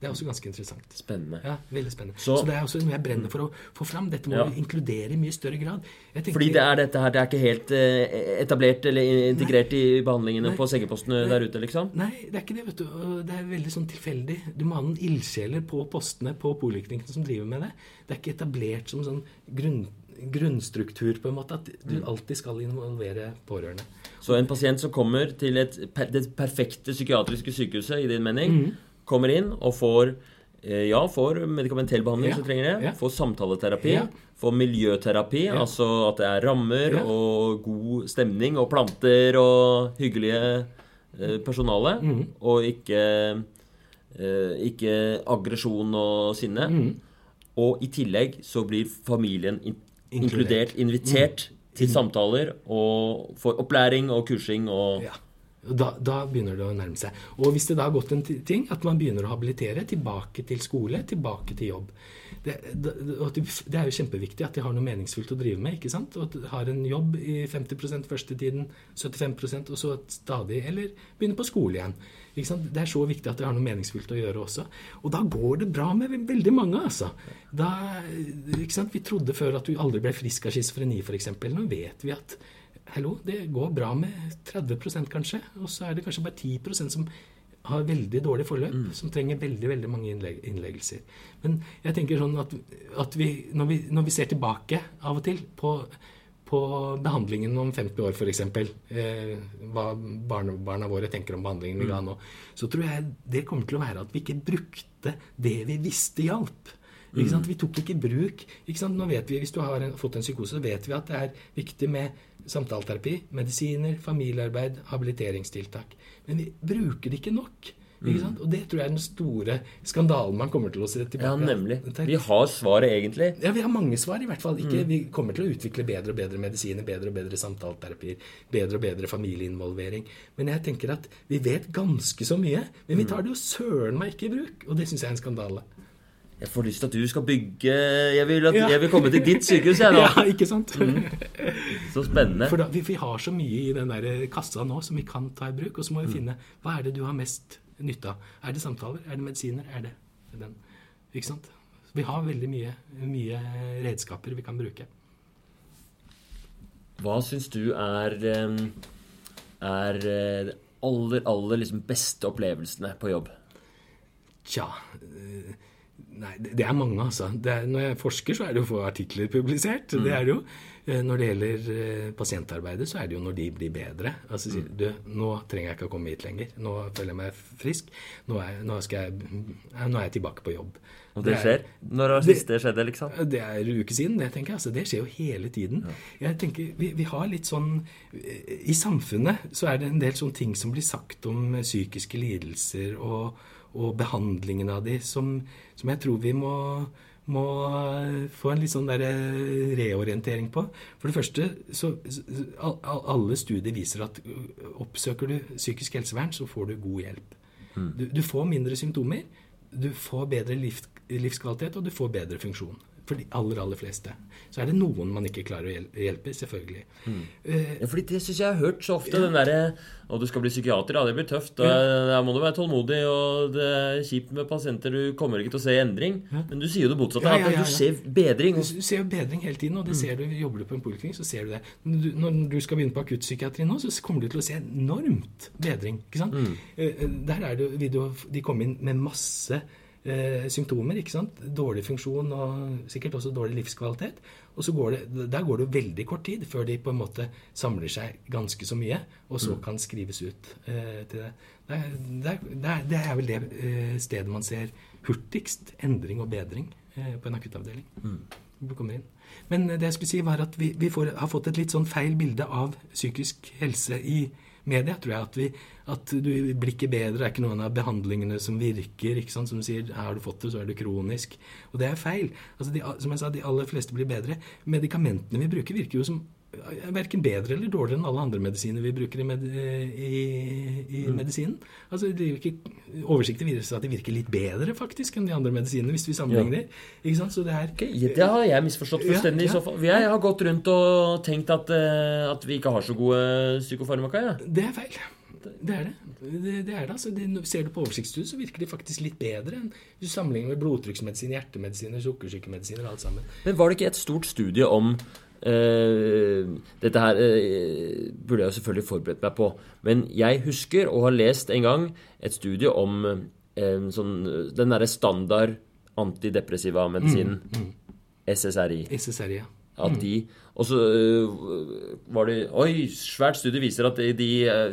Det er også ganske interessant. Spennende. Ja, veldig spennende. Så- Så, det er også noe jeg brenner for å få fram. Dette må Ja. vi inkludere i mye større grad. Fordi det er dette her, det er ikke helt eh, etablert eller integrert i behandlingene Nei. på sengepostene der ute, liksom? Nei, det er ikke det, vet du. Det er veldig sånn tilfeldig. Du må ha noen ildsjeler på postene på poliklinikken som driver med det. Det er ikke etablert som sånn grunn, grunnstruktur, på en måte, at du alltid skal involvere pårørende. Så en pasient som kommer til et, det perfekte psykiatriske sykehuset, i din mening, kommer inn og får eh, ja, får medikamentell behandling Ja. som trenger det. Ja. Får samtaleterapi. Ja. Får miljøterapi, Ja. altså at det er rammer og god stemning og planter og hyggelige eh, personale. Mm. Og ikke, eh, ikke aggresjon og sinne. Mm. Og i tillegg så blir familien in Inkludert. invitert til samtaler og får opplæring og kursing. Og Da, da begynner det å nærme seg. Og hvis det da har gått en ting, at man begynner å habilitere tilbake til skole, tilbake til jobb. Det, det, det er jo kjempeviktig at de har noe meningsfullt å drive med. ikke sant? Og har en jobb i 50% første tiden, 75% og så stadig Eller begynner på skole igjen. Ikke sant? Det er så viktig at de har noe meningsfullt å gjøre også. Og da går det bra med veldig mange, altså. Da, ikke sant? Vi trodde før at du aldri ble frisk av schizofreni, f.eks. Nå vet vi at Hallo, det går bra med 30% kanskje, og så er det kanskje bare 10% som har veldig dårlig forløp, som trenger veldig veldig mange innlegg, innleggelser. Men jeg tenker sånn at, at vi, når vi, når vi ser tilbake av og til på, på behandlingen om 50 år, f.eks., eh, hva barnebarna våre tenker om behandlingen vi ga nå, så tror jeg det kommer til å være at vi ikke brukte det vi visste hjalp. Ikke? Vi tok ikke bruk ikke? Nå vet vi, Hvis du har en, fått en psykose, så vet vi at det er viktig med samtaleterapi, medisiner, familiearbeid, habiliteringstiltak. Men vi bruker det ikke nok. Ikke sant? Og det tror jeg er den store skandalen man kommer til å se Ja, nemlig. Vi har svaret, egentlig. Ja, Vi har mange svar, i hvert fall. Ikke, Vi kommer til å utvikle bedre og bedre medisiner, bedre og bedre samtaleterapier, bedre og bedre familieinvolvering. Men jeg tenker at vi vet ganske så mye, men vi tar det jo søren meg ikke i bruk. Og det syns jeg er en skandale. Jeg får lyst til at du skal bygge Jeg vil, at, Ja. jeg vil komme til ditt sykehus, jeg nå. [LAUGHS] Ja, ikke sant? Så spennende. For da, vi, vi har så mye i den der kassa nå som vi kan ta i bruk, og så må Mm. vi finne hva er det du har mest nytte av. Er det samtaler? Er det medisiner? Er det den? Ikke sant? Vi har veldig mye, mye redskaper vi kan bruke. Hva syns du er eh, er eh, de aller, aller liksom beste opplevelsene på jobb? Tja eh, Nei, det det er mange, altså. Det er, når jeg forsker, så er det jo få artikler publisert. Det er det jo. Eh, Når det gjelder eh, pasientarbeidet, så er det jo når de blir bedre. Altså sier du, nå trenger jeg ikke å komme hit lenger. Nå føler jeg meg frisk. Nå er, nå jeg, eh, nå er jeg tilbake på jobb. Og det det skjer? Når har Det- siste skjedde, liksom? Det er en uke siden, det tenker jeg. Altså, det skjer jo hele tiden. Jeg tenker, vi, vi har litt sånn I samfunnet så er det en del sånne ting som blir sagt om psykiske lidelser og, og behandlingen av de, som, som jeg tror vi må, må få en litt sånn der eh, reorientering på. For det første så så- al- al- Alle studier viser at oppsøker du psykisk helsevern, så får du god hjelp. Du, du får mindre symptomer, du får bedre liv, livskvalitet, og du får bedre funksjon. For de aller, aller fleste. Så er det noen man ikke klarer å hjelpe, selvfølgelig. Mm. Uh, ja, fordi det syns jeg har hørt så ofte. Ja. Den derre Å, du skal bli psykiater, ja, det blir tøft. Da, ja. må du være tålmodig, og det er kjipt med pasienter. Du kommer ikke til å se endring. Men du sier jo det motsatte. At du ser bedring. Du ser jo bedring hele tiden, og det mm. ser du. Jobber du på en poliklinikk, så ser du det. Når du, når du skal begynne på akuttpsykiatri nå, så kommer du til å se enormt bedring. ikke sant? Mm. Uh, der er det, vil du, de komme inn med masse eh, symptomer. ikke sant? Dårlig funksjon og sikkert også dårlig livskvalitet. Og så går det, Der går det veldig kort tid før de på en måte samler seg ganske så mye, og så mm. kan skrives ut eh, til det. Det er, det, er, det er, vel det eh, stedet man ser hurtigst endring og bedring eh, på en akuttavdeling. Mm. Men det jeg skulle si var at vi, vi får, har fått et litt sånn feil bilde av psykisk helse i media, tror jeg. At, vi, at du blir ikke bedre. Det er ikke noen av behandlingene som virker. ikke sant? Som sier har du fått det, så er det kronisk. Og det er feil. Altså, de, som jeg sa, De aller fleste blir bedre. Medikamentene vi bruker, virker jo som verken bedre eller dårligere enn alle andre medisiner vi bruker i, med, i, i mm. medisinen. Altså, det ikke, Oversikter viser at de virker litt bedre faktisk enn de andre medisinene, hvis vi sammenligner. Ja. Ikke sant? Så det, er, okay, det har jeg misforstått fullstendig ja, ja. Jeg har gått rundt og tenkt at, eh, at vi ikke har så gode psykofarmaka. Ja. Det er feil. Det er det. Det, det er det, altså. det, ser du på oversiktsstudiet, så virker de faktisk litt bedre enn hvis du sammenligner med blodtrykksmedisin, hjertemedisiner, sukkersykemedisiner alt sammen. Men var det ikke et stort studie om Uh, dette her uh, burde jeg jo selvfølgelig forberedt meg på. Men jeg husker å ha lest en gang et studie om uh, sånn, den derre standard antidepressiva medisinen. Mm, mm. SSRI. SSRI, ja. At mm. de Og så var det Oi, svært studie viser at de, de,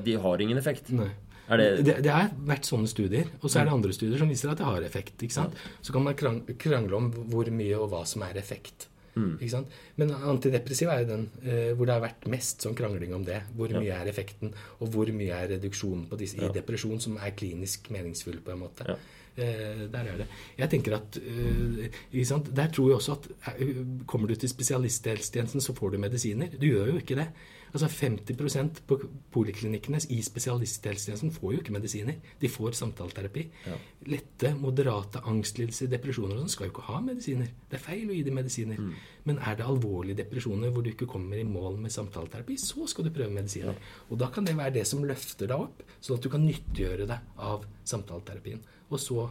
de har ingen effekt. Nei. Er det... Det, det har vært sånne studier. Og så er det mm. andre studier som viser at det har effekt. ikke sant? Så kan man krangle om hvor mye og hva som er effekt. Mm. Men antidepressiv er jo den eh, hvor det har vært mest sånn krangling om det. Hvor mye er effekten, og hvor mye er reduksjonen på disse, i depresjon, som er klinisk meningsfull, på en måte. Eh, der er det. Jeg tenker at eh, Der tror jeg også at eh, kommer du til spesialisthelsetjenesten, så får du medisiner. Du gjør jo ikke det. Altså 50% på poliklinikkene i spesialisthelsetjenesten får jo ikke medisiner. De får samtaleterapi. Ja. Lette, moderate angstlidelser, depresjoner og sånn skal jo ikke ha medisiner. Det er feil å gi dem medisiner. Mm. Men er det alvorlige depresjoner hvor du ikke kommer i mål med samtaleterapi, så skal du prøve medisiner. Ja. Og da kan det være det som løfter deg opp, sånn at du kan nyttiggjøre deg av samtaleterapien. Og så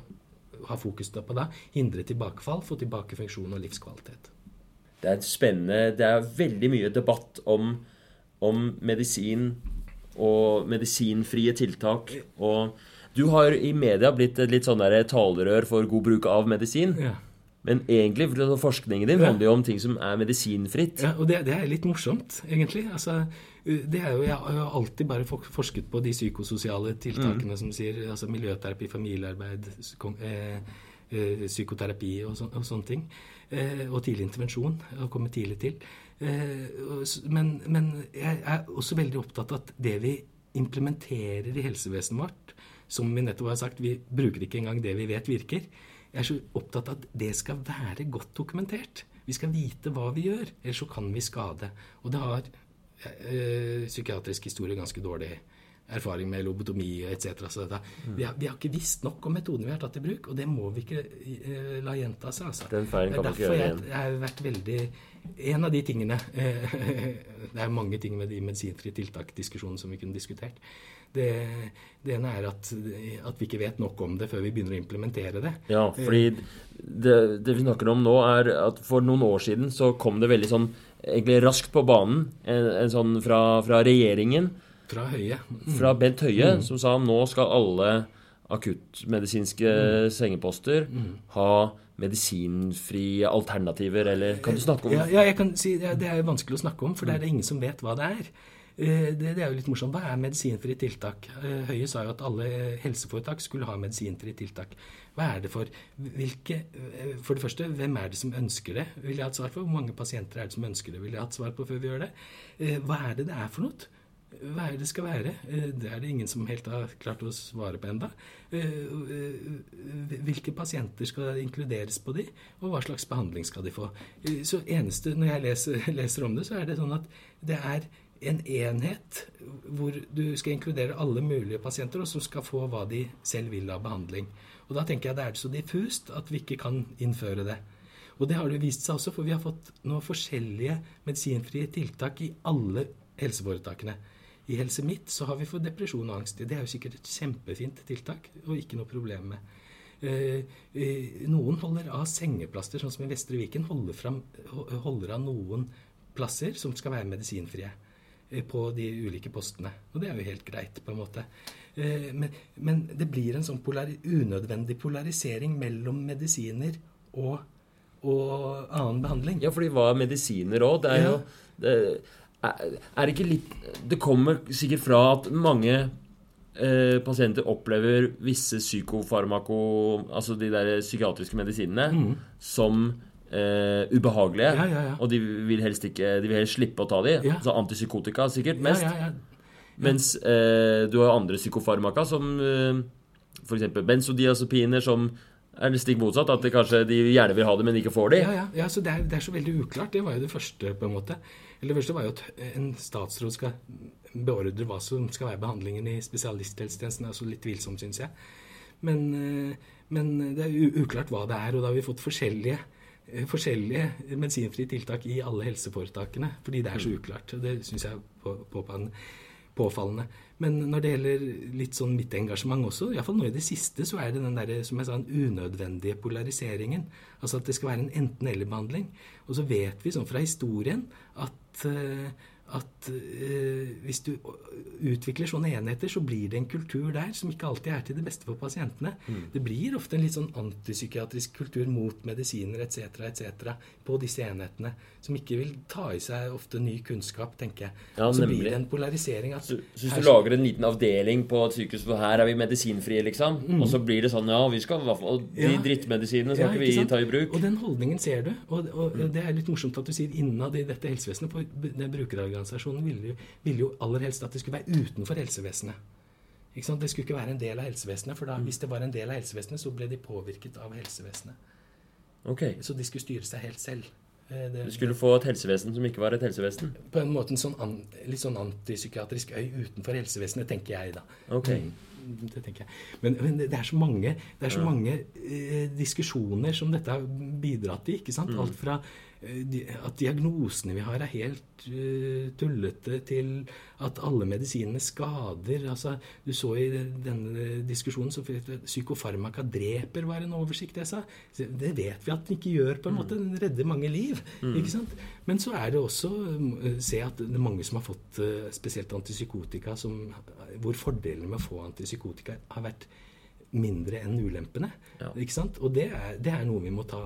ha fokus på det. hindre tilbakefall, få tilbake funksjon og livskvalitet. Det er spennende. Det er veldig mye debatt om om medisin og medisinfrie tiltak. Og du har i media blitt et litt sånn talerør for god bruk av medisin. Ja. Men egentlig, forskningen din handler jo om ting som er medisinfritt. Ja, og det, det er litt morsomt, egentlig. Altså, det er jo, jeg har alltid bare forsket på de psykososiale tiltakene mm. som sier altså miljøterapi, familiearbeid, eh, eh, psykoterapi og, så, og sånne ting. Eh, og tidlig intervensjon. Å komme tidlig til. Eh, men, men, jeg er også veldig opptatt av at det vi implementerer i helsevesenet vårt, som vi nettopp har sagt, vi bruker ikke engang det vi vet virker. Jeg er så opptatt av at det skal være godt dokumentert. Vi skal vite hva vi gjør, ellers så kan vi skade. Og det har øh, psykiatrisk historie ganske dårlig erfaring med lobotomi etc. Så mm. vi, har, vi, har, ikke visst nok om metodene vi har tatt i bruk, og det må vi ikke uh, la gjenta seg. Altså. Den feilen kan man ikke gjøre igjen. Jeg har vært veldig En av de tingene [LAUGHS] Det er mange ting med de medisinfrie tiltak-diskusjonene som vi kunne diskutert. Det, det ene er at, at, vi ikke vet nok om det før vi begynner å implementere det. Ja, fordi det, det vi snakker om nå, er at for noen år siden så kom det veldig sånn egentlig raskt på banen en, en sånn fra, fra regjeringen fra Høie. Mm. Fra Bent Høie, mm. som sa nå skal alle akuttmedisinske mm. sengeposter mm. ha medisinfrie alternativer, eller Kan du snakke om Ja, ja jeg kan si, ja, Det er vanskelig å snakke om, for det er det ingen som vet hva det er. Eh, det, er jo litt morsomt. Hva er medisinfrie tiltak? Eh, Høie sa jo at alle helseforetak skulle ha medisinfrie tiltak. Hva er det for hvilke, eh, For det første, hvem er det som ønsker det? Vil jeg ha et svar på? Hvor mange pasienter er det som ønsker det? Vil jeg ha et svar på før vi gjør det? Hva er det det er for noe? hva er det skal være? Det er det ingen som helt har klart å svare på enda. Hvilke pasienter skal inkluderes på de, og hva slags behandling skal de få? Så eneste, Når jeg leser, [LAUGHS] leser om det, så er det sånn at det er en enhet hvor du skal inkludere alle mulige pasienter, og som skal få hva de selv vil av behandling. Og Da tenker jeg det er så diffust at vi ikke kan innføre det. Og det har det vist seg også, for vi har fått nå forskjellige medisinfrie tiltak i alle helseforetakene. I Helse Midt så har vi for depresjon og angst. Det er jo sikkert et kjempefint tiltak og ikke noe problem med. Eh, eh, noen holder av sengeplaster, sånn som i Vestre Viken. Holder, holder av noen plasser som skal være medisinfrie på de ulike postene. Og det er jo helt greit, på en måte. Men, men det blir en sånn polari unødvendig polarisering mellom medisiner og, og annen behandling. Ja, fordi hva er medisiner òg? Det er jo det, er det ikke litt Det kommer sikkert fra at mange eh, pasienter opplever visse psykofarmako Altså de der psykiatriske medisinene mm. som eh, ubehagelige. Ja, ja, ja. Og de vil helst ikke De vil helst slippe å ta de. Så antipsykotika sikkert mest. Mens uh, du har andre psykofarmaka som uh, f.eks. benzodiazepiner som er det stikk motsatt? At det kanskje de gjerne vil ha det, men ikke får det? Ja, ja, ja så det er, det er, så veldig uklart. Det var jo det første, på en måte. Eller det første var jo at en statsråd skal beordre hva som skal være behandlingen i spesialisthelsetjenesten. Det er også litt tvilsomt, syns jeg. Men, eh, men, det er uklart hva det er. Og da har vi fått forskjellige, eh, forskjellige medisinfrie tiltak i alle helseforetakene. Fordi det er så uklart. uklart. Det syns jeg er på, på, på påfallende. Men når det gjelder litt sånn mitt engasjement også, iallfall nå i det siste, så er det den der, som jeg sa, den unødvendige polariseringen. Altså at det skal være en enten-eller-behandling. Og så vet vi sånn fra historien at uh, at eh, hvis du utvikler sånne enheter, så blir det en kultur der som ikke alltid er til det beste for pasientene. Mm. Det blir ofte en litt sånn antipsykiatrisk kultur mot medisiner etc. etc. på disse enhetene, som ikke vil ta i seg ofte ny kunnskap, tenker jeg. Ja, så blir det en polarisering. At, så, så hvis du lager en liten avdeling på et sykehus hvor her er vi medisinfrie, liksom, mm. og så blir det sånn ja, vi skal og de ja, drittmedisinene skal ja, ikke vi sant? ta i bruk. Og den holdningen ser du. Og, og mm. det er litt morsomt at du sier innad i dette helsevesenet, på det brukerorganet Landsorganisasjonen ville, ville, jo aller helst at det skulle være utenfor helsevesenet. Det skulle ikke være en del av helsevesenet, for da, mm. hvis det var en del av helsevesenet, så ble de påvirket av helsevesenet. Okay. Så de skulle styre seg helt selv. Eh, det, du skulle få et helsevesen som ikke var et helsevesen? På en måte en sånn an, litt sånn antipsykiatrisk øy utenfor helsevesenet, tenker jeg da. Okay. Mm, det tenker jeg. Men, men, det er så mange, er så mange eh, diskusjoner som dette har bidratt i. ikke sant? Mm. Alt fra at diagnosene vi har, er helt uh, tullete til at alle medisinene skader. Altså, du så i denne diskusjonen så psykofarmaka dreper, var en oversikt jeg sa. Det vet vi at den ikke gjør, på en måte. Den redder mange liv. Mm. ikke sant? Men så er det også uh, se at det er mange som har fått uh, spesielt antipsykotika, som, hvor fordelene med å få antipsykotika har vært mindre enn ulempene. Ja. ikke sant? Og det er, det er noe vi må ta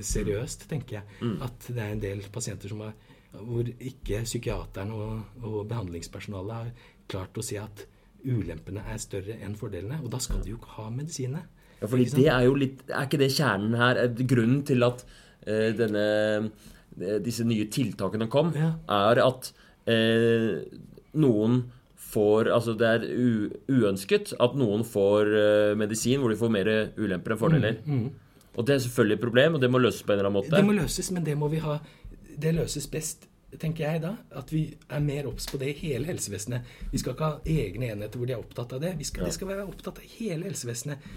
seriøst, tenker jeg. Mm. At det er en del pasienter som har, hvor ikke psykiateren og, og behandlingspersonalet har klart å si at ulempene er større enn fordelene. Og da skal de jo ikke ha medisinene. Ja, fordi det er jo litt Er ikke det kjernen her? Grunnen til at uh, denne, eh, disse nye tiltakene kom, ja. er at uh, noen får Altså det er uønsket at noen får uh, medisin hvor de får mer ulemper enn fordeler. Mm, mm. Og det er selvfølgelig et problem, og det må løses på en eller annen måte. Det må løses, men det må vi ha Det løses best, tenker jeg da, at vi er mer obs på det i hele helsevesenet. Vi skal ikke ha egne enheter hvor de er opptatt av det. Vi skal, ja. De skal være opptatt av hele helsevesenet.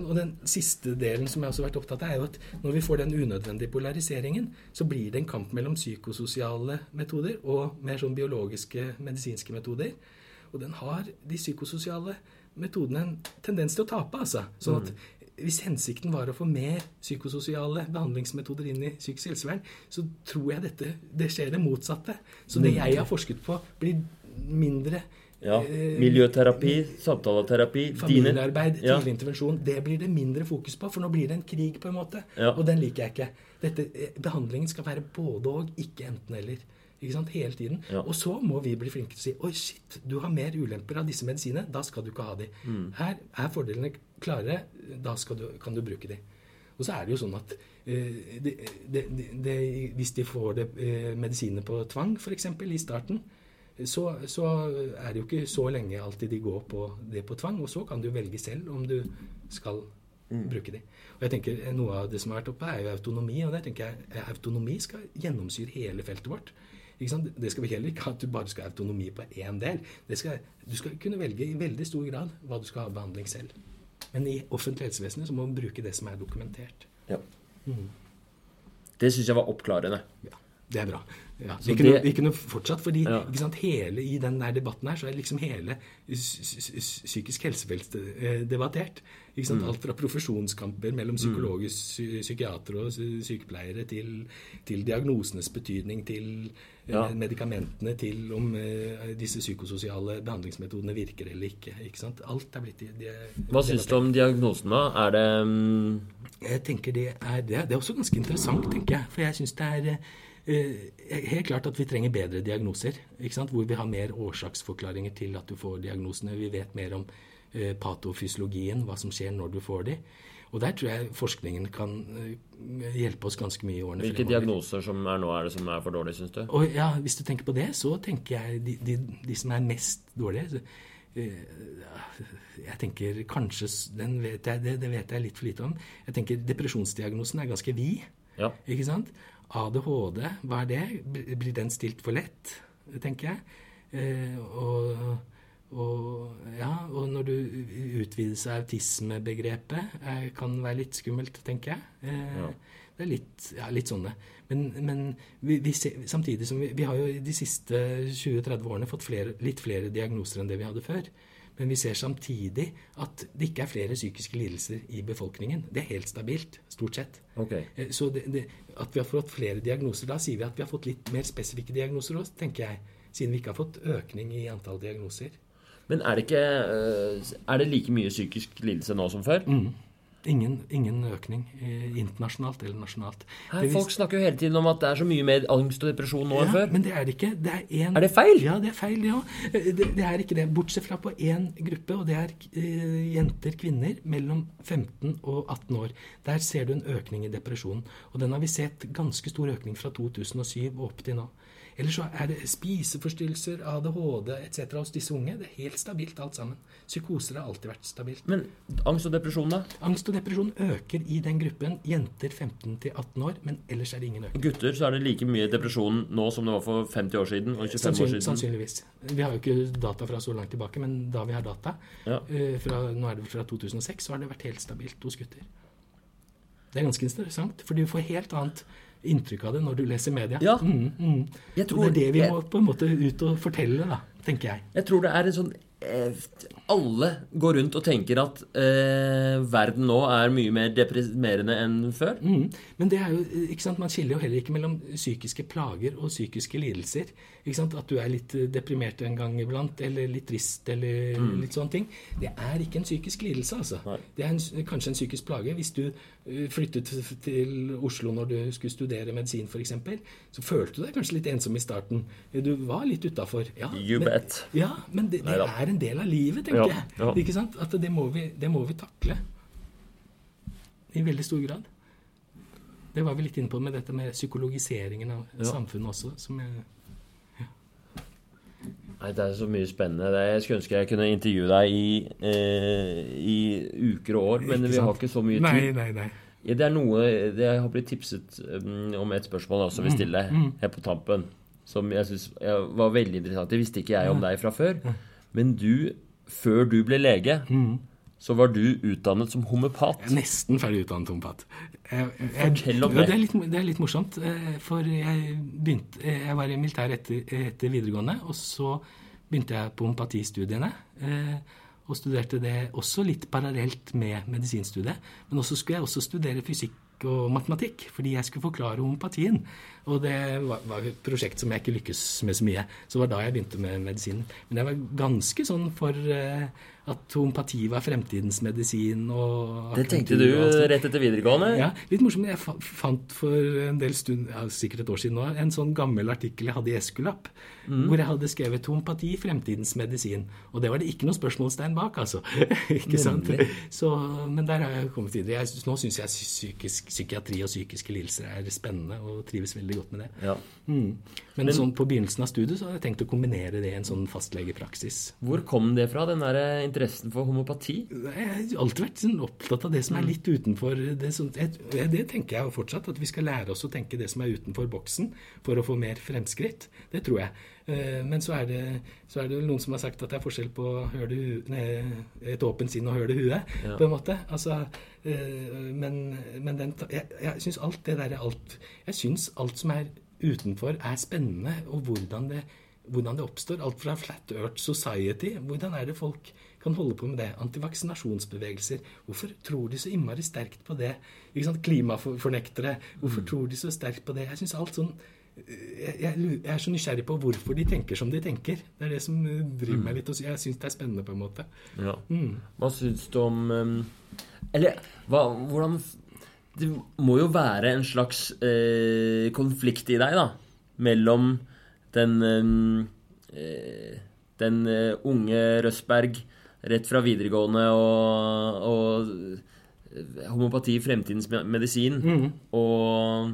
Og den siste delen som jeg også har vært opptatt av, er jo at når vi får den unødvendige polariseringen, så blir det en kamp mellom psykososiale metoder og mer sånn biologiske, medisinske metoder. Og den har de psykososiale metodene en tendens til å tape, altså. Sånn at mm hvis hensikten var å få mer psykososiale behandlingsmetoder inn i psykisk helsevern, så tror jeg dette, det skjer det motsatte. Så det jeg har forsket på, blir mindre ja, eh, Miljøterapi, samtaleterapi Familiearbeid, ja. tidlig intervensjon. Det blir det mindre fokus på, for nå blir det en krig, på en måte. Ja. Og den liker jeg ikke. Dette, eh, behandlingen skal være både og, ikke enten-eller. Ikke sant? Hele tiden. Ja. Og så må vi bli flinke til å si Oi, shit, du har mer ulemper av disse medisinene. Da skal du ikke ha de. Mm. Her er fordelene klare. Da du, kan du bruke de. Og så er det jo sånn at eh, de, de, de, hvis de får det, eh, medisiner på tvang, f.eks. i starten, så, så, er det jo ikke så lenge alltid de går på det på tvang. Og så kan du velge selv om du skal mm. bruke de. Og jeg tenker Noe av det som har vært oppe, er jo autonomi. Og der tenker jeg autonomi skal gjennomsyre hele feltet vårt. Det skal vi heller ikke ha at du bare skal ha autonomi på én del. Skal, du skal kunne velge i veldig stor grad hva du skal ha behandling selv. Men i offentlig helsevesenet så må man bruke det som er dokumentert. Ja. Mm. Det syns jeg var oppklarende. Ja, det er bra. Ja, vi, kunne, det- vi kunne fortsatt, fordi Ja. ikke sant, hele i den der debatten her, så er liksom hele psykisk helsefelt eh, debattert. Ikke sant? Mm. Alt fra profesjonskamper mellom psykologer, psy- psykiatere og sykepleiere til, til diagnosenes betydning, til eh, medikamentene, til om eh, disse psykososiale behandlingsmetodene virker eller ikke. ikke sant? Alt er blitt de, de, Hva syns du om diagnosen, da? Er det um... Jeg tenker det er, det er, det er også ganske interessant, tenker jeg. For jeg syns det er eh, helt klart at vi trenger bedre diagnoser. ikke sant? Hvor vi har mer årsaksforklaringer til at du får diagnosene. Vi vet mer om eh, patofysiologien, hva som skjer når du får de. Og der tror jeg forskningen kan eh, hjelpe oss ganske mye i årene Hvilke diagnoser som er nå, er det som er for dårlige, syns du? Og ja, Hvis du tenker på det, så tenker jeg de, de, de som er mest dårlige eh, Jeg tenker kanskje den vet jeg, det, det vet jeg litt for lite om. Jeg tenker Depresjonsdiagnosen er ganske vid. Ja. Ikke sant? ADHD, hva er det? Blir- den stilt for lett, tenker jeg? Eh, og, og, ja, og når du utvidelse av autismebegrepet eh, kan være litt skummelt, tenker jeg. Eh, Ja. Det er litt, ja, litt sånne. Men, men vi, vi ser, samtidig som vi, vi har jo de siste 20-30 årene fått flere, litt flere diagnoser enn det vi hadde før. Men vi ser samtidig at det ikke er flere psykiske lidelser i befolkningen. Det er helt stabilt, stort sett. Okay. Eh, Så det, det, at vi har fått flere diagnoser, da sier vi at vi har fått litt mer spesifikke diagnoser også, tenker jeg. Siden vi ikke har fått økning i antall diagnoser. Men er det ikke øh, Er det like mye psykisk lidelse nå som før? Mm. Ingen, ingen økning eh, internasjonalt eller nasjonalt. Her, Det folk snakker jo hele tiden om at det er så mye mer angst og depresjon nå enn ja, før. Men det er det ikke. Det er, en, Er det feil? Ja, det er feil, ja. Eh, Det, det er ikke det. Bortsett fra på én gruppe, og det er eh, jenter, kvinner, mellom 15 og 18 år. Der ser du en økning i depresjonen. Og den har vi sett ganske stor økning fra 2007 og opp til nå. Ellers så er det spiseforstyrrelser, ADHD etc. hos disse unge. Det er helt stabilt alt sammen. Psykoser har alltid vært stabilt. Men angst og depresjon, da? Angst og depresjon øker i den gruppen jenter 15 til 18 år, men ellers er det ingen økning. Gutter, så er det like mye depresjon nå som det var for 50 år siden og 25 år siden. sannsynligvis. Vi har jo ikke data fra så langt tilbake, men da vi har data, Ja. eh, fra, nå er det fra 2006, så har det vært helt stabilt hos gutter. Det er ganske interessant, for du får helt annet inntrykk av det når du leser media. Ja. Mm, mm. Tror, det er det vi må på en måte ut og fortelle, da, tenker jeg. jeg tror det er en sånn eh, Alle går rundt og tenker at eh, verden nå er mye mer deprimerende enn før. Mm. Men det er jo, ikke sant, man skiller jo heller ikke mellom psykiske plager og psykiske lidelser. Ikke sant? At du er litt eh, deprimert en gang iblant, eller litt trist, eller litt sånne ting. Det er ikke en psykisk lidelse, altså. Nei. Det er en, kanskje en psykisk plage. Hvis du eh, flyttet til Oslo når du skulle studere medisin, f.eks., så følte du deg kanskje litt ensom i starten. Du var litt utafor. Ja, You men- bet. Ja, men det, det er en del av livet, tenker Ja, jeg. ja. Ikke sant? At det må, vi, det må vi takle. I veldig stor grad. Det var vi litt inne på med dette med psykologiseringen av Ja. samfunnet også. Som jeg, Nei, Det er så mye spennende. Det- Jeg skulle ønske jeg kunne intervjue deg i, eh, i uker og år, men vi har ikke så mye tid. nei, nei. Ja, det er noe det har blitt tipset um, om et spørsmål jeg også vil stille Mm, her på tampen. Som jeg synes var veldig interessant. Det visste ikke jeg om deg fra før. Men du, før du ble lege, Mm. så var du utdannet som homopat. Jeg er nesten ferdig utdannet homopat. Jeg- jeg- Fortell om det. Det er litt, det er litt morsomt. eh, For jeg begynte Jeg var i militæret etter, etter videregående, og så begynte jeg på homopatistudiene. eh, Og studerte det også litt parallelt med medisinstudiet. Men også skulle jeg også studere fysikk og matematikk, fordi jeg skulle forklare homopatien. Og det var, var et prosjekt som jeg ikke lykkes med så mye. Så det var da jeg begynte med medisinen. Men jeg var ganske sånn for eh, at homopati var fremtidens medisin. Og Det tenkte du rett etter videregående? Ja, litt morsomt. Jeg fant for en del stund, ja, sikkert et år siden nå, en sånn gammel artikkel jeg hadde i Eskulapp, Mm. hvor jeg hadde skrevet 'Homopati fremtidens medisin'. Og det var det ikke noe spørsmålstegn bak, altså. [LAUGHS] ikke sant? Så, men der har jeg kommet videre. Jeg, nå syns jeg psykisk, psykiatri og psykiske lidelser er spennende, og trives veldig godt med det. Ja. Mm. Men, sånn på begynnelsen av studiet så hadde jeg tenkt å kombinere det i en sånn fastlegepraksis. Hvor kom det fra, den der interessen for homopati? Jeg har alltid vært sånn opptatt av det som er Mm. litt utenfor det, som, jeg, det tenker jeg fortsatt, at vi skal lære oss å tenke det som er utenfor boksen for å få mer fremskritt. Det tror jeg. Eh, Men så er det, så er det noen som har sagt at det er forskjell på nei, et åpent sinn og høl i huet, Ja. på en måte. Altså, eh, men, men den, jeg, jeg syns alt det der er alt Jeg syns alt som er utenfor, er spennende, og hvordan det hvordan det oppstår. Alt fra Flat Earth Society. Hvordan er det folk kan holde på med det? Antivaksinasjonsbevegelser. Hvorfor tror de så innmari sterkt på det? Klimafornektere. Hvorfor tror de så sterkt på det? Jeg synes alt sånn jeg, jeg, jeg er så nysgjerrig på hvorfor de tenker som de tenker. Det er det som driver driver meg litt. Og jeg syns det er spennende, på en måte. Ja. Mm. Hva syns du om um, Eller hva, hvordan Det må jo være en slags eh, konflikt i deg, da. Mellom den um, eh, Den eh, unge Røsberg rett fra videregående og, og homopati fremtidens medisin Mm. og,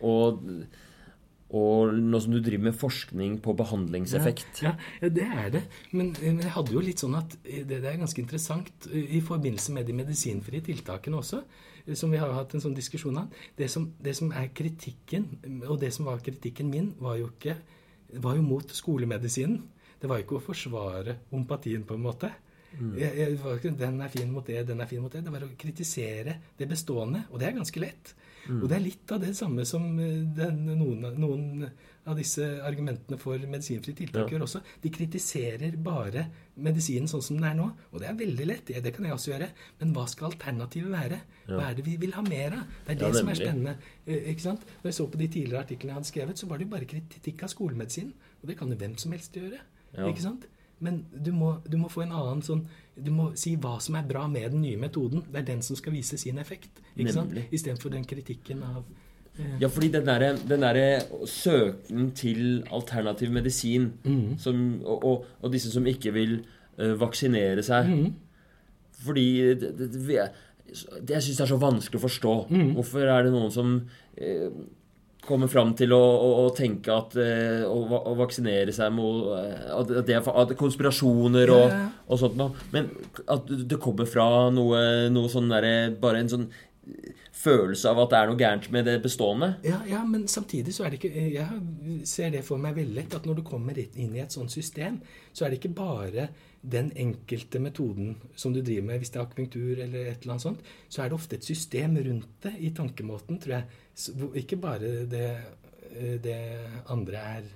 og og nå som du driver med forskning på behandlingseffekt. Ja, ja, det er det. Men, men jeg hadde jo litt sånn at det, det er ganske interessant i forbindelse med de medisinfrie tiltakene også, eh, som vi har hatt en sånn diskusjon av. Det som, det som er kritikken, og det som var kritikken min, var jo ikke var jo mot skolemedisinen. Det var ikke å forsvare ompatien, på en måte. Jeg, jeg, var ikke, den er fin mot det, den er fin mot det. Det var å kritisere det bestående, og det er ganske lett. Og det er litt av det samme som eh, den, noen, noen av disse argumentene for medisinfrie tiltak Ja. gjør også. De kritiserer bare medisinen sånn som den er nå. Og det er veldig lett, det, det kan jeg også gjøre. Men hva skal alternativet være? Hva er det vi vil ha mer av? Det er det Ja, som er spennende. Eh, ikke sant? Når jeg så på de tidligere artiklene jeg hadde skrevet, så var det jo bare kritikk av skolemedisinen. Og det kan jo hvem som helst gjøre. Ja. Ikke sant? Men du må, du må få en annen sånn Du må si hva som er bra med den nye metoden. Det er den som skal vise sin effekt. Ikke sant? Istedenfor den kritikken av eh, Ja, fordi den derre der søken til alternativ medisin som, og, og, og disse som ikke vil uh, vaksinere seg Fordi det, det, det, Jeg er- det syns er så vanskelig å forstå. Hvorfor er det noen som eh, kommer fram til å, å, å tenke at eh, å, å vaksinere seg mot eh, At det er konspirasjoner og, og sånt noe. Men at det kommer fra noe, noe sånn derre Bare en sånn følelse av at det er noe gærent med det bestående. Ja, ja, men samtidig så er det ikke Jeg ser det for meg veldig lett at når du kommer inn i et sånt system, så er det ikke bare den enkelte metoden som du driver med, hvis det er akupunktur eller et eller annet sånt, så er det ofte et system rundt det i tankemåten, tror jeg. Ikke bare det, det andre er,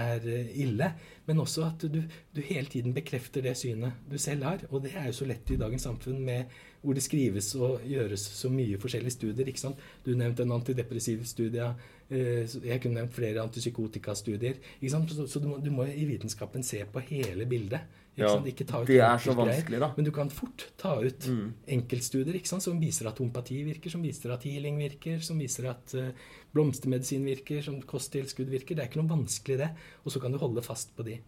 er ille, men også at du, du hele tiden bekrefter det synet du selv har. Og det er jo så lett i dagens samfunn med hvor det skrives og gjøres så mye forskjellige studier. ikke sant? Du nevnte en antidepressiv studie. Eh, Jeg kunne nevnt flere antipsykotika-studier. Så, så du, må, du må i vitenskapen se på hele bildet. ikke Ja? Ikke det er så vanskelig, da. Men du kan fort ta ut enkeltstudier ikke sant? som viser at homopati virker, som viser at healing virker, som viser at eh, blomstermedisin virker, som kosttilskudd virker. Det er ikke noe vanskelig, det. Og så kan du holde fast på de.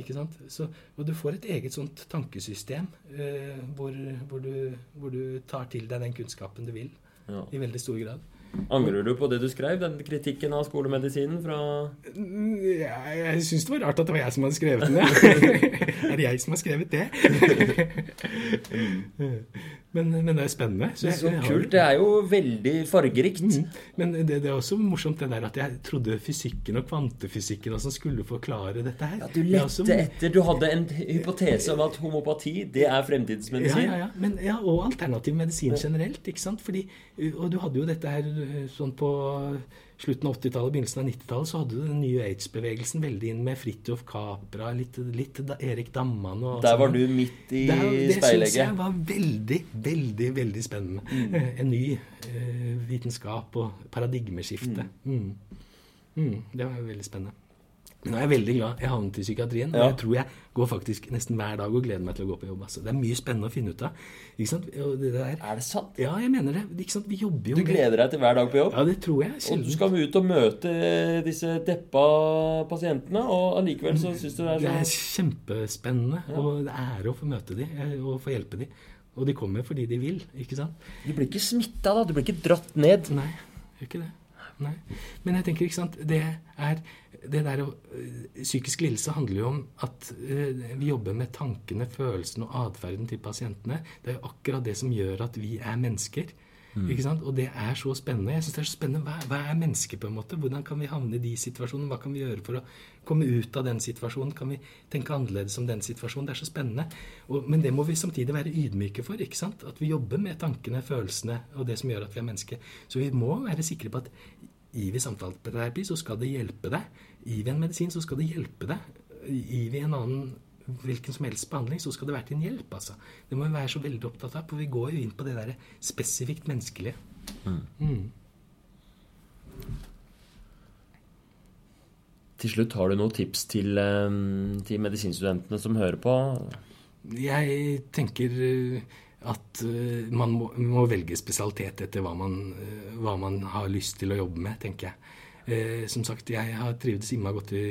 Ikke sant? Så, og du får et eget sånt tankesystem eh, hvor, hvor, du, hvor du tar til deg den kunnskapen du vil, Ja. i veldig stor grad. Angrer du på det du skrev, den kritikken av skolemedisinen fra Mm, Ja, jeg syns det var rart at det var jeg som hadde skrevet den. [LAUGHS] Er det jeg som har skrevet det? [LAUGHS] [LAUGHS] men, men det er spennende. jeg- Så jeg har- kult. Det er jo veldig fargerikt. Mm. Men det, det er også morsomt det der at jeg trodde fysikken og kvantefysikken og sånn skulle forklare dette her. Ja, du er også- etter Du hadde en hypotese om at homopati, det er fremtidsmedisin. Ja, ja, ja. Men, ja, og alternativ medisin generelt. ikke sant? Fordi, og du hadde jo dette her uh, sånn på slutten av 80-tallet, begynnelsen av 90-tallet, så hadde du den nye aids-bevegelsen veldig inn med Fridtjof Capra, litt, litt da, Erik Damman og Der var sånn. du midt i Det, det syns jeg var veldig, veldig veldig spennende. Mm. En ny eh, vitenskap og paradigmeskifte. Mm. Mm, det var veldig spennende. Nå er jeg veldig glad jeg havnet i psykiatrien. Ja. Og jeg tror jeg går faktisk nesten hver dag og gleder meg til å gå på jobb. Altså. Det er mye spennende å finne ut av. Ikke sant? Det Er det sant? ja, jeg mener det. Ikke sant? Vi jobber jo Du gleder deg til hver dag på jobb? Ja, det tror jeg. Og du skal ut og møte disse deppa pasientene, og allikevel så syns du det er... Det er kjempespennende, ja. og det er ære å få møte dem eh, og få hjelpe dem. Og de kommer fordi de vil, ikke sant? Du blir ikke smitta, da. Du blir ikke dratt ned. Nei, gjør ikke det. Nei. Men jeg tenker, ikke sant Det er det der øh, Psykisk lidelse handler jo om at øh, vi jobber med tankene, følelsene og atferden til pasientene. Det er jo akkurat det som gjør at vi er mennesker. Ikke sant? Og det er så spennende. Jeg synes det er så spennende. Hva, hva er mennesket, på en måte? Hvordan kan vi havne i de situasjonene? Hva kan vi gjøre for å komme ut av den situasjonen? Kan vi tenke annerledes om den situasjonen? Det er så spennende. Og, men det må vi samtidig være ydmyke for. ikke sant? At vi jobber med tankene, følelsene og det som gjør at vi er mennesker. Så vi må være sikre på at gir vi samtaleterapi, så skal det hjelpe deg. Gir vi en medisin, så skal det hjelpe deg. Gir vi en annen hvilken som helst behandling, så skal det være til en hjelp. altså. Det må vi være så veldig opptatt av, for vi går jo inn på det der spesifikt menneskelige. Mm. Til slutt, har du noen tips til, eh, til medisinstudentene som hører på? Jeg tenker eh, at eh, man må, må velge spesialitet etter hva man, hva man har lyst til å jobbe med, tenker jeg. Eh, som sagt, jeg har trivdes innmari godt i,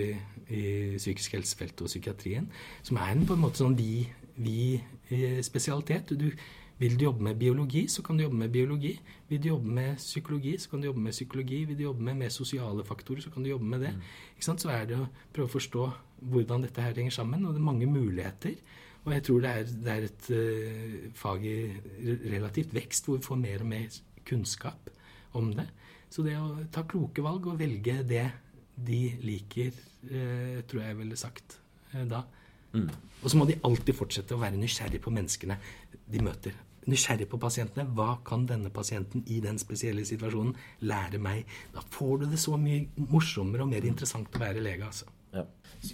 i psykisk helsefeltet og psykiatrien, som er en på en måte sånn vi, vi eh, spesialitet. Du, vil du jobbe med biologi, så kan du jobbe med biologi. Vil du jobbe med psykologi, så kan du jobbe med psykologi. Vil du jobbe med mer sosiale faktorer, så kan du jobbe med det. Ikke sant? Så er det å prøve å forstå hvordan dette her henger sammen, og det er mange muligheter. Og jeg tror det er, det er et uh, fag i relativt vekst, hvor vi får mer og mer kunnskap om det. Så det å ta kloke valg og velge det de liker, eh, tror jeg jeg ville sagt eh, da. Og så må de alltid fortsette å være nysgjerrig på menneskene de møter. Nysgjerrig på pasientene. Hva kan denne pasienten i den spesielle situasjonen lære meg? Da får du det så mye morsommere og mer interessant å være lege, altså. Ja.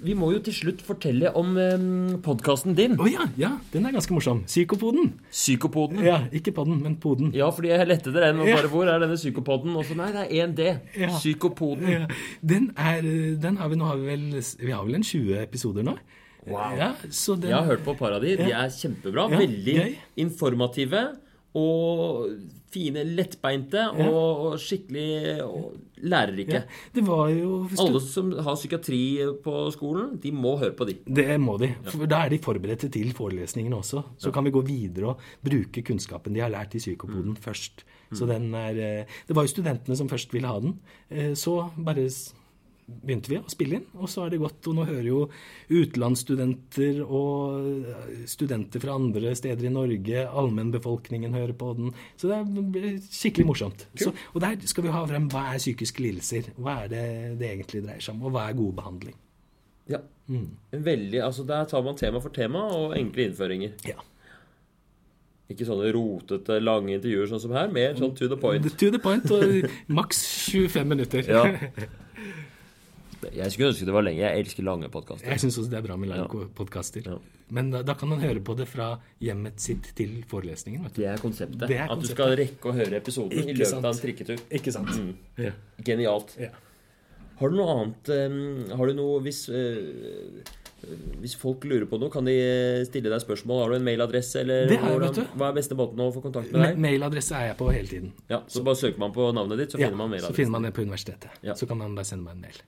Vi må jo til slutt fortelle om um, podkasten din. Å ja, ja, den er ganske morsom. Psykopoden. Psykopoden. Ja, ikke podden, men poden. Ja, fordi jeg lette etter den. Og bare hvor er denne psykopoden? Og så nei, det er én D. Ja. Psykopoden. Ja, den er Den har vi nå har vi vel Vi har vel en 20 episoder nå? Wow. Ja, så den, Jeg har hørt på et par av de. De er kjempebra. Veldig gøy. informative. Og fine, lettbeinte og, og skikkelig og lærerike. ja, Det var jo Alle som har psykiatri på skolen, de må høre på de. Det må de. For da er de forberedte til forelesningene også. Så kan vi gå videre og bruke kunnskapen de har lært i psykopoden først. Så den er eh, Det var jo studentene som først ville ha den. Eh, Så bare begynte vi å spille inn, og så har det gått. Og nå hører jo utenlandsstudenter og eh, studenter fra andre steder i Norge, allmennbefolkningen hører på den. Så det er skikkelig morsomt. Så, og der skal vi ha frem hva er psykiske lidelser? Hva er det det egentlig dreier seg om? Og hva er god behandling? Ja. Veldig, altså Der tar man tema for tema og enkle innføringer. Ja. Ikke sånne rotete, lange intervjuer sånn som her. Mer sånn to the point. To the point og maks 25 minutter. Ja. [LAUGHS] Jeg skulle ønske det var lenger. Jeg elsker lange podkaster. Jeg syns også det er bra med lange podkaster. Ja. Men da, da kan man høre på det fra hjemmet sitt til forelesningen. vet du. Det er konseptet. Det er At du skal rekke å høre episoden i løpet sant. av en trikketur. Ikke sant? Ja. Genialt. Ja. Har du noe annet eh, Har du noe hvis eh, hvis folk lurer på noe, kan de stille deg spørsmål? Har du en mailadresse? Eller Det har jeg, vet du. Hva er beste måten å få kontakt med Ma- deg? Mailadresse er jeg på hele tiden. Ja, så bare søker man på navnet ditt, så Ja, finner man så finner man det på universitetet. Ja. Så kan man bare sende meg en mail.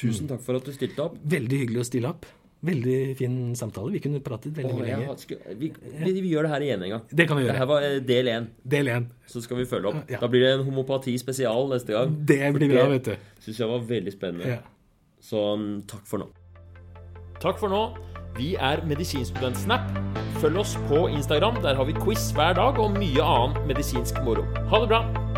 Tusen takk for at du stilte opp. Veldig hyggelig å stille opp. Veldig fin samtale. Vi kunne pratet veldig Åh, mye lenger. skal- vi, vi, vi gjør det her igjen en gang. Det kan vi Det gjøre. her var eh, del én. Del 1. Så skal vi følge opp. Ja. Da blir det en homopati spesial neste gang. Det blir bra, vet du. Syns jeg var veldig spennende. Ja. Så mm, takk for nå. Takk for nå. Vi er Medisinstudentsnap. Følg oss på Instagram. Der har vi quiz hver dag og mye annen medisinsk moro. Ha det bra!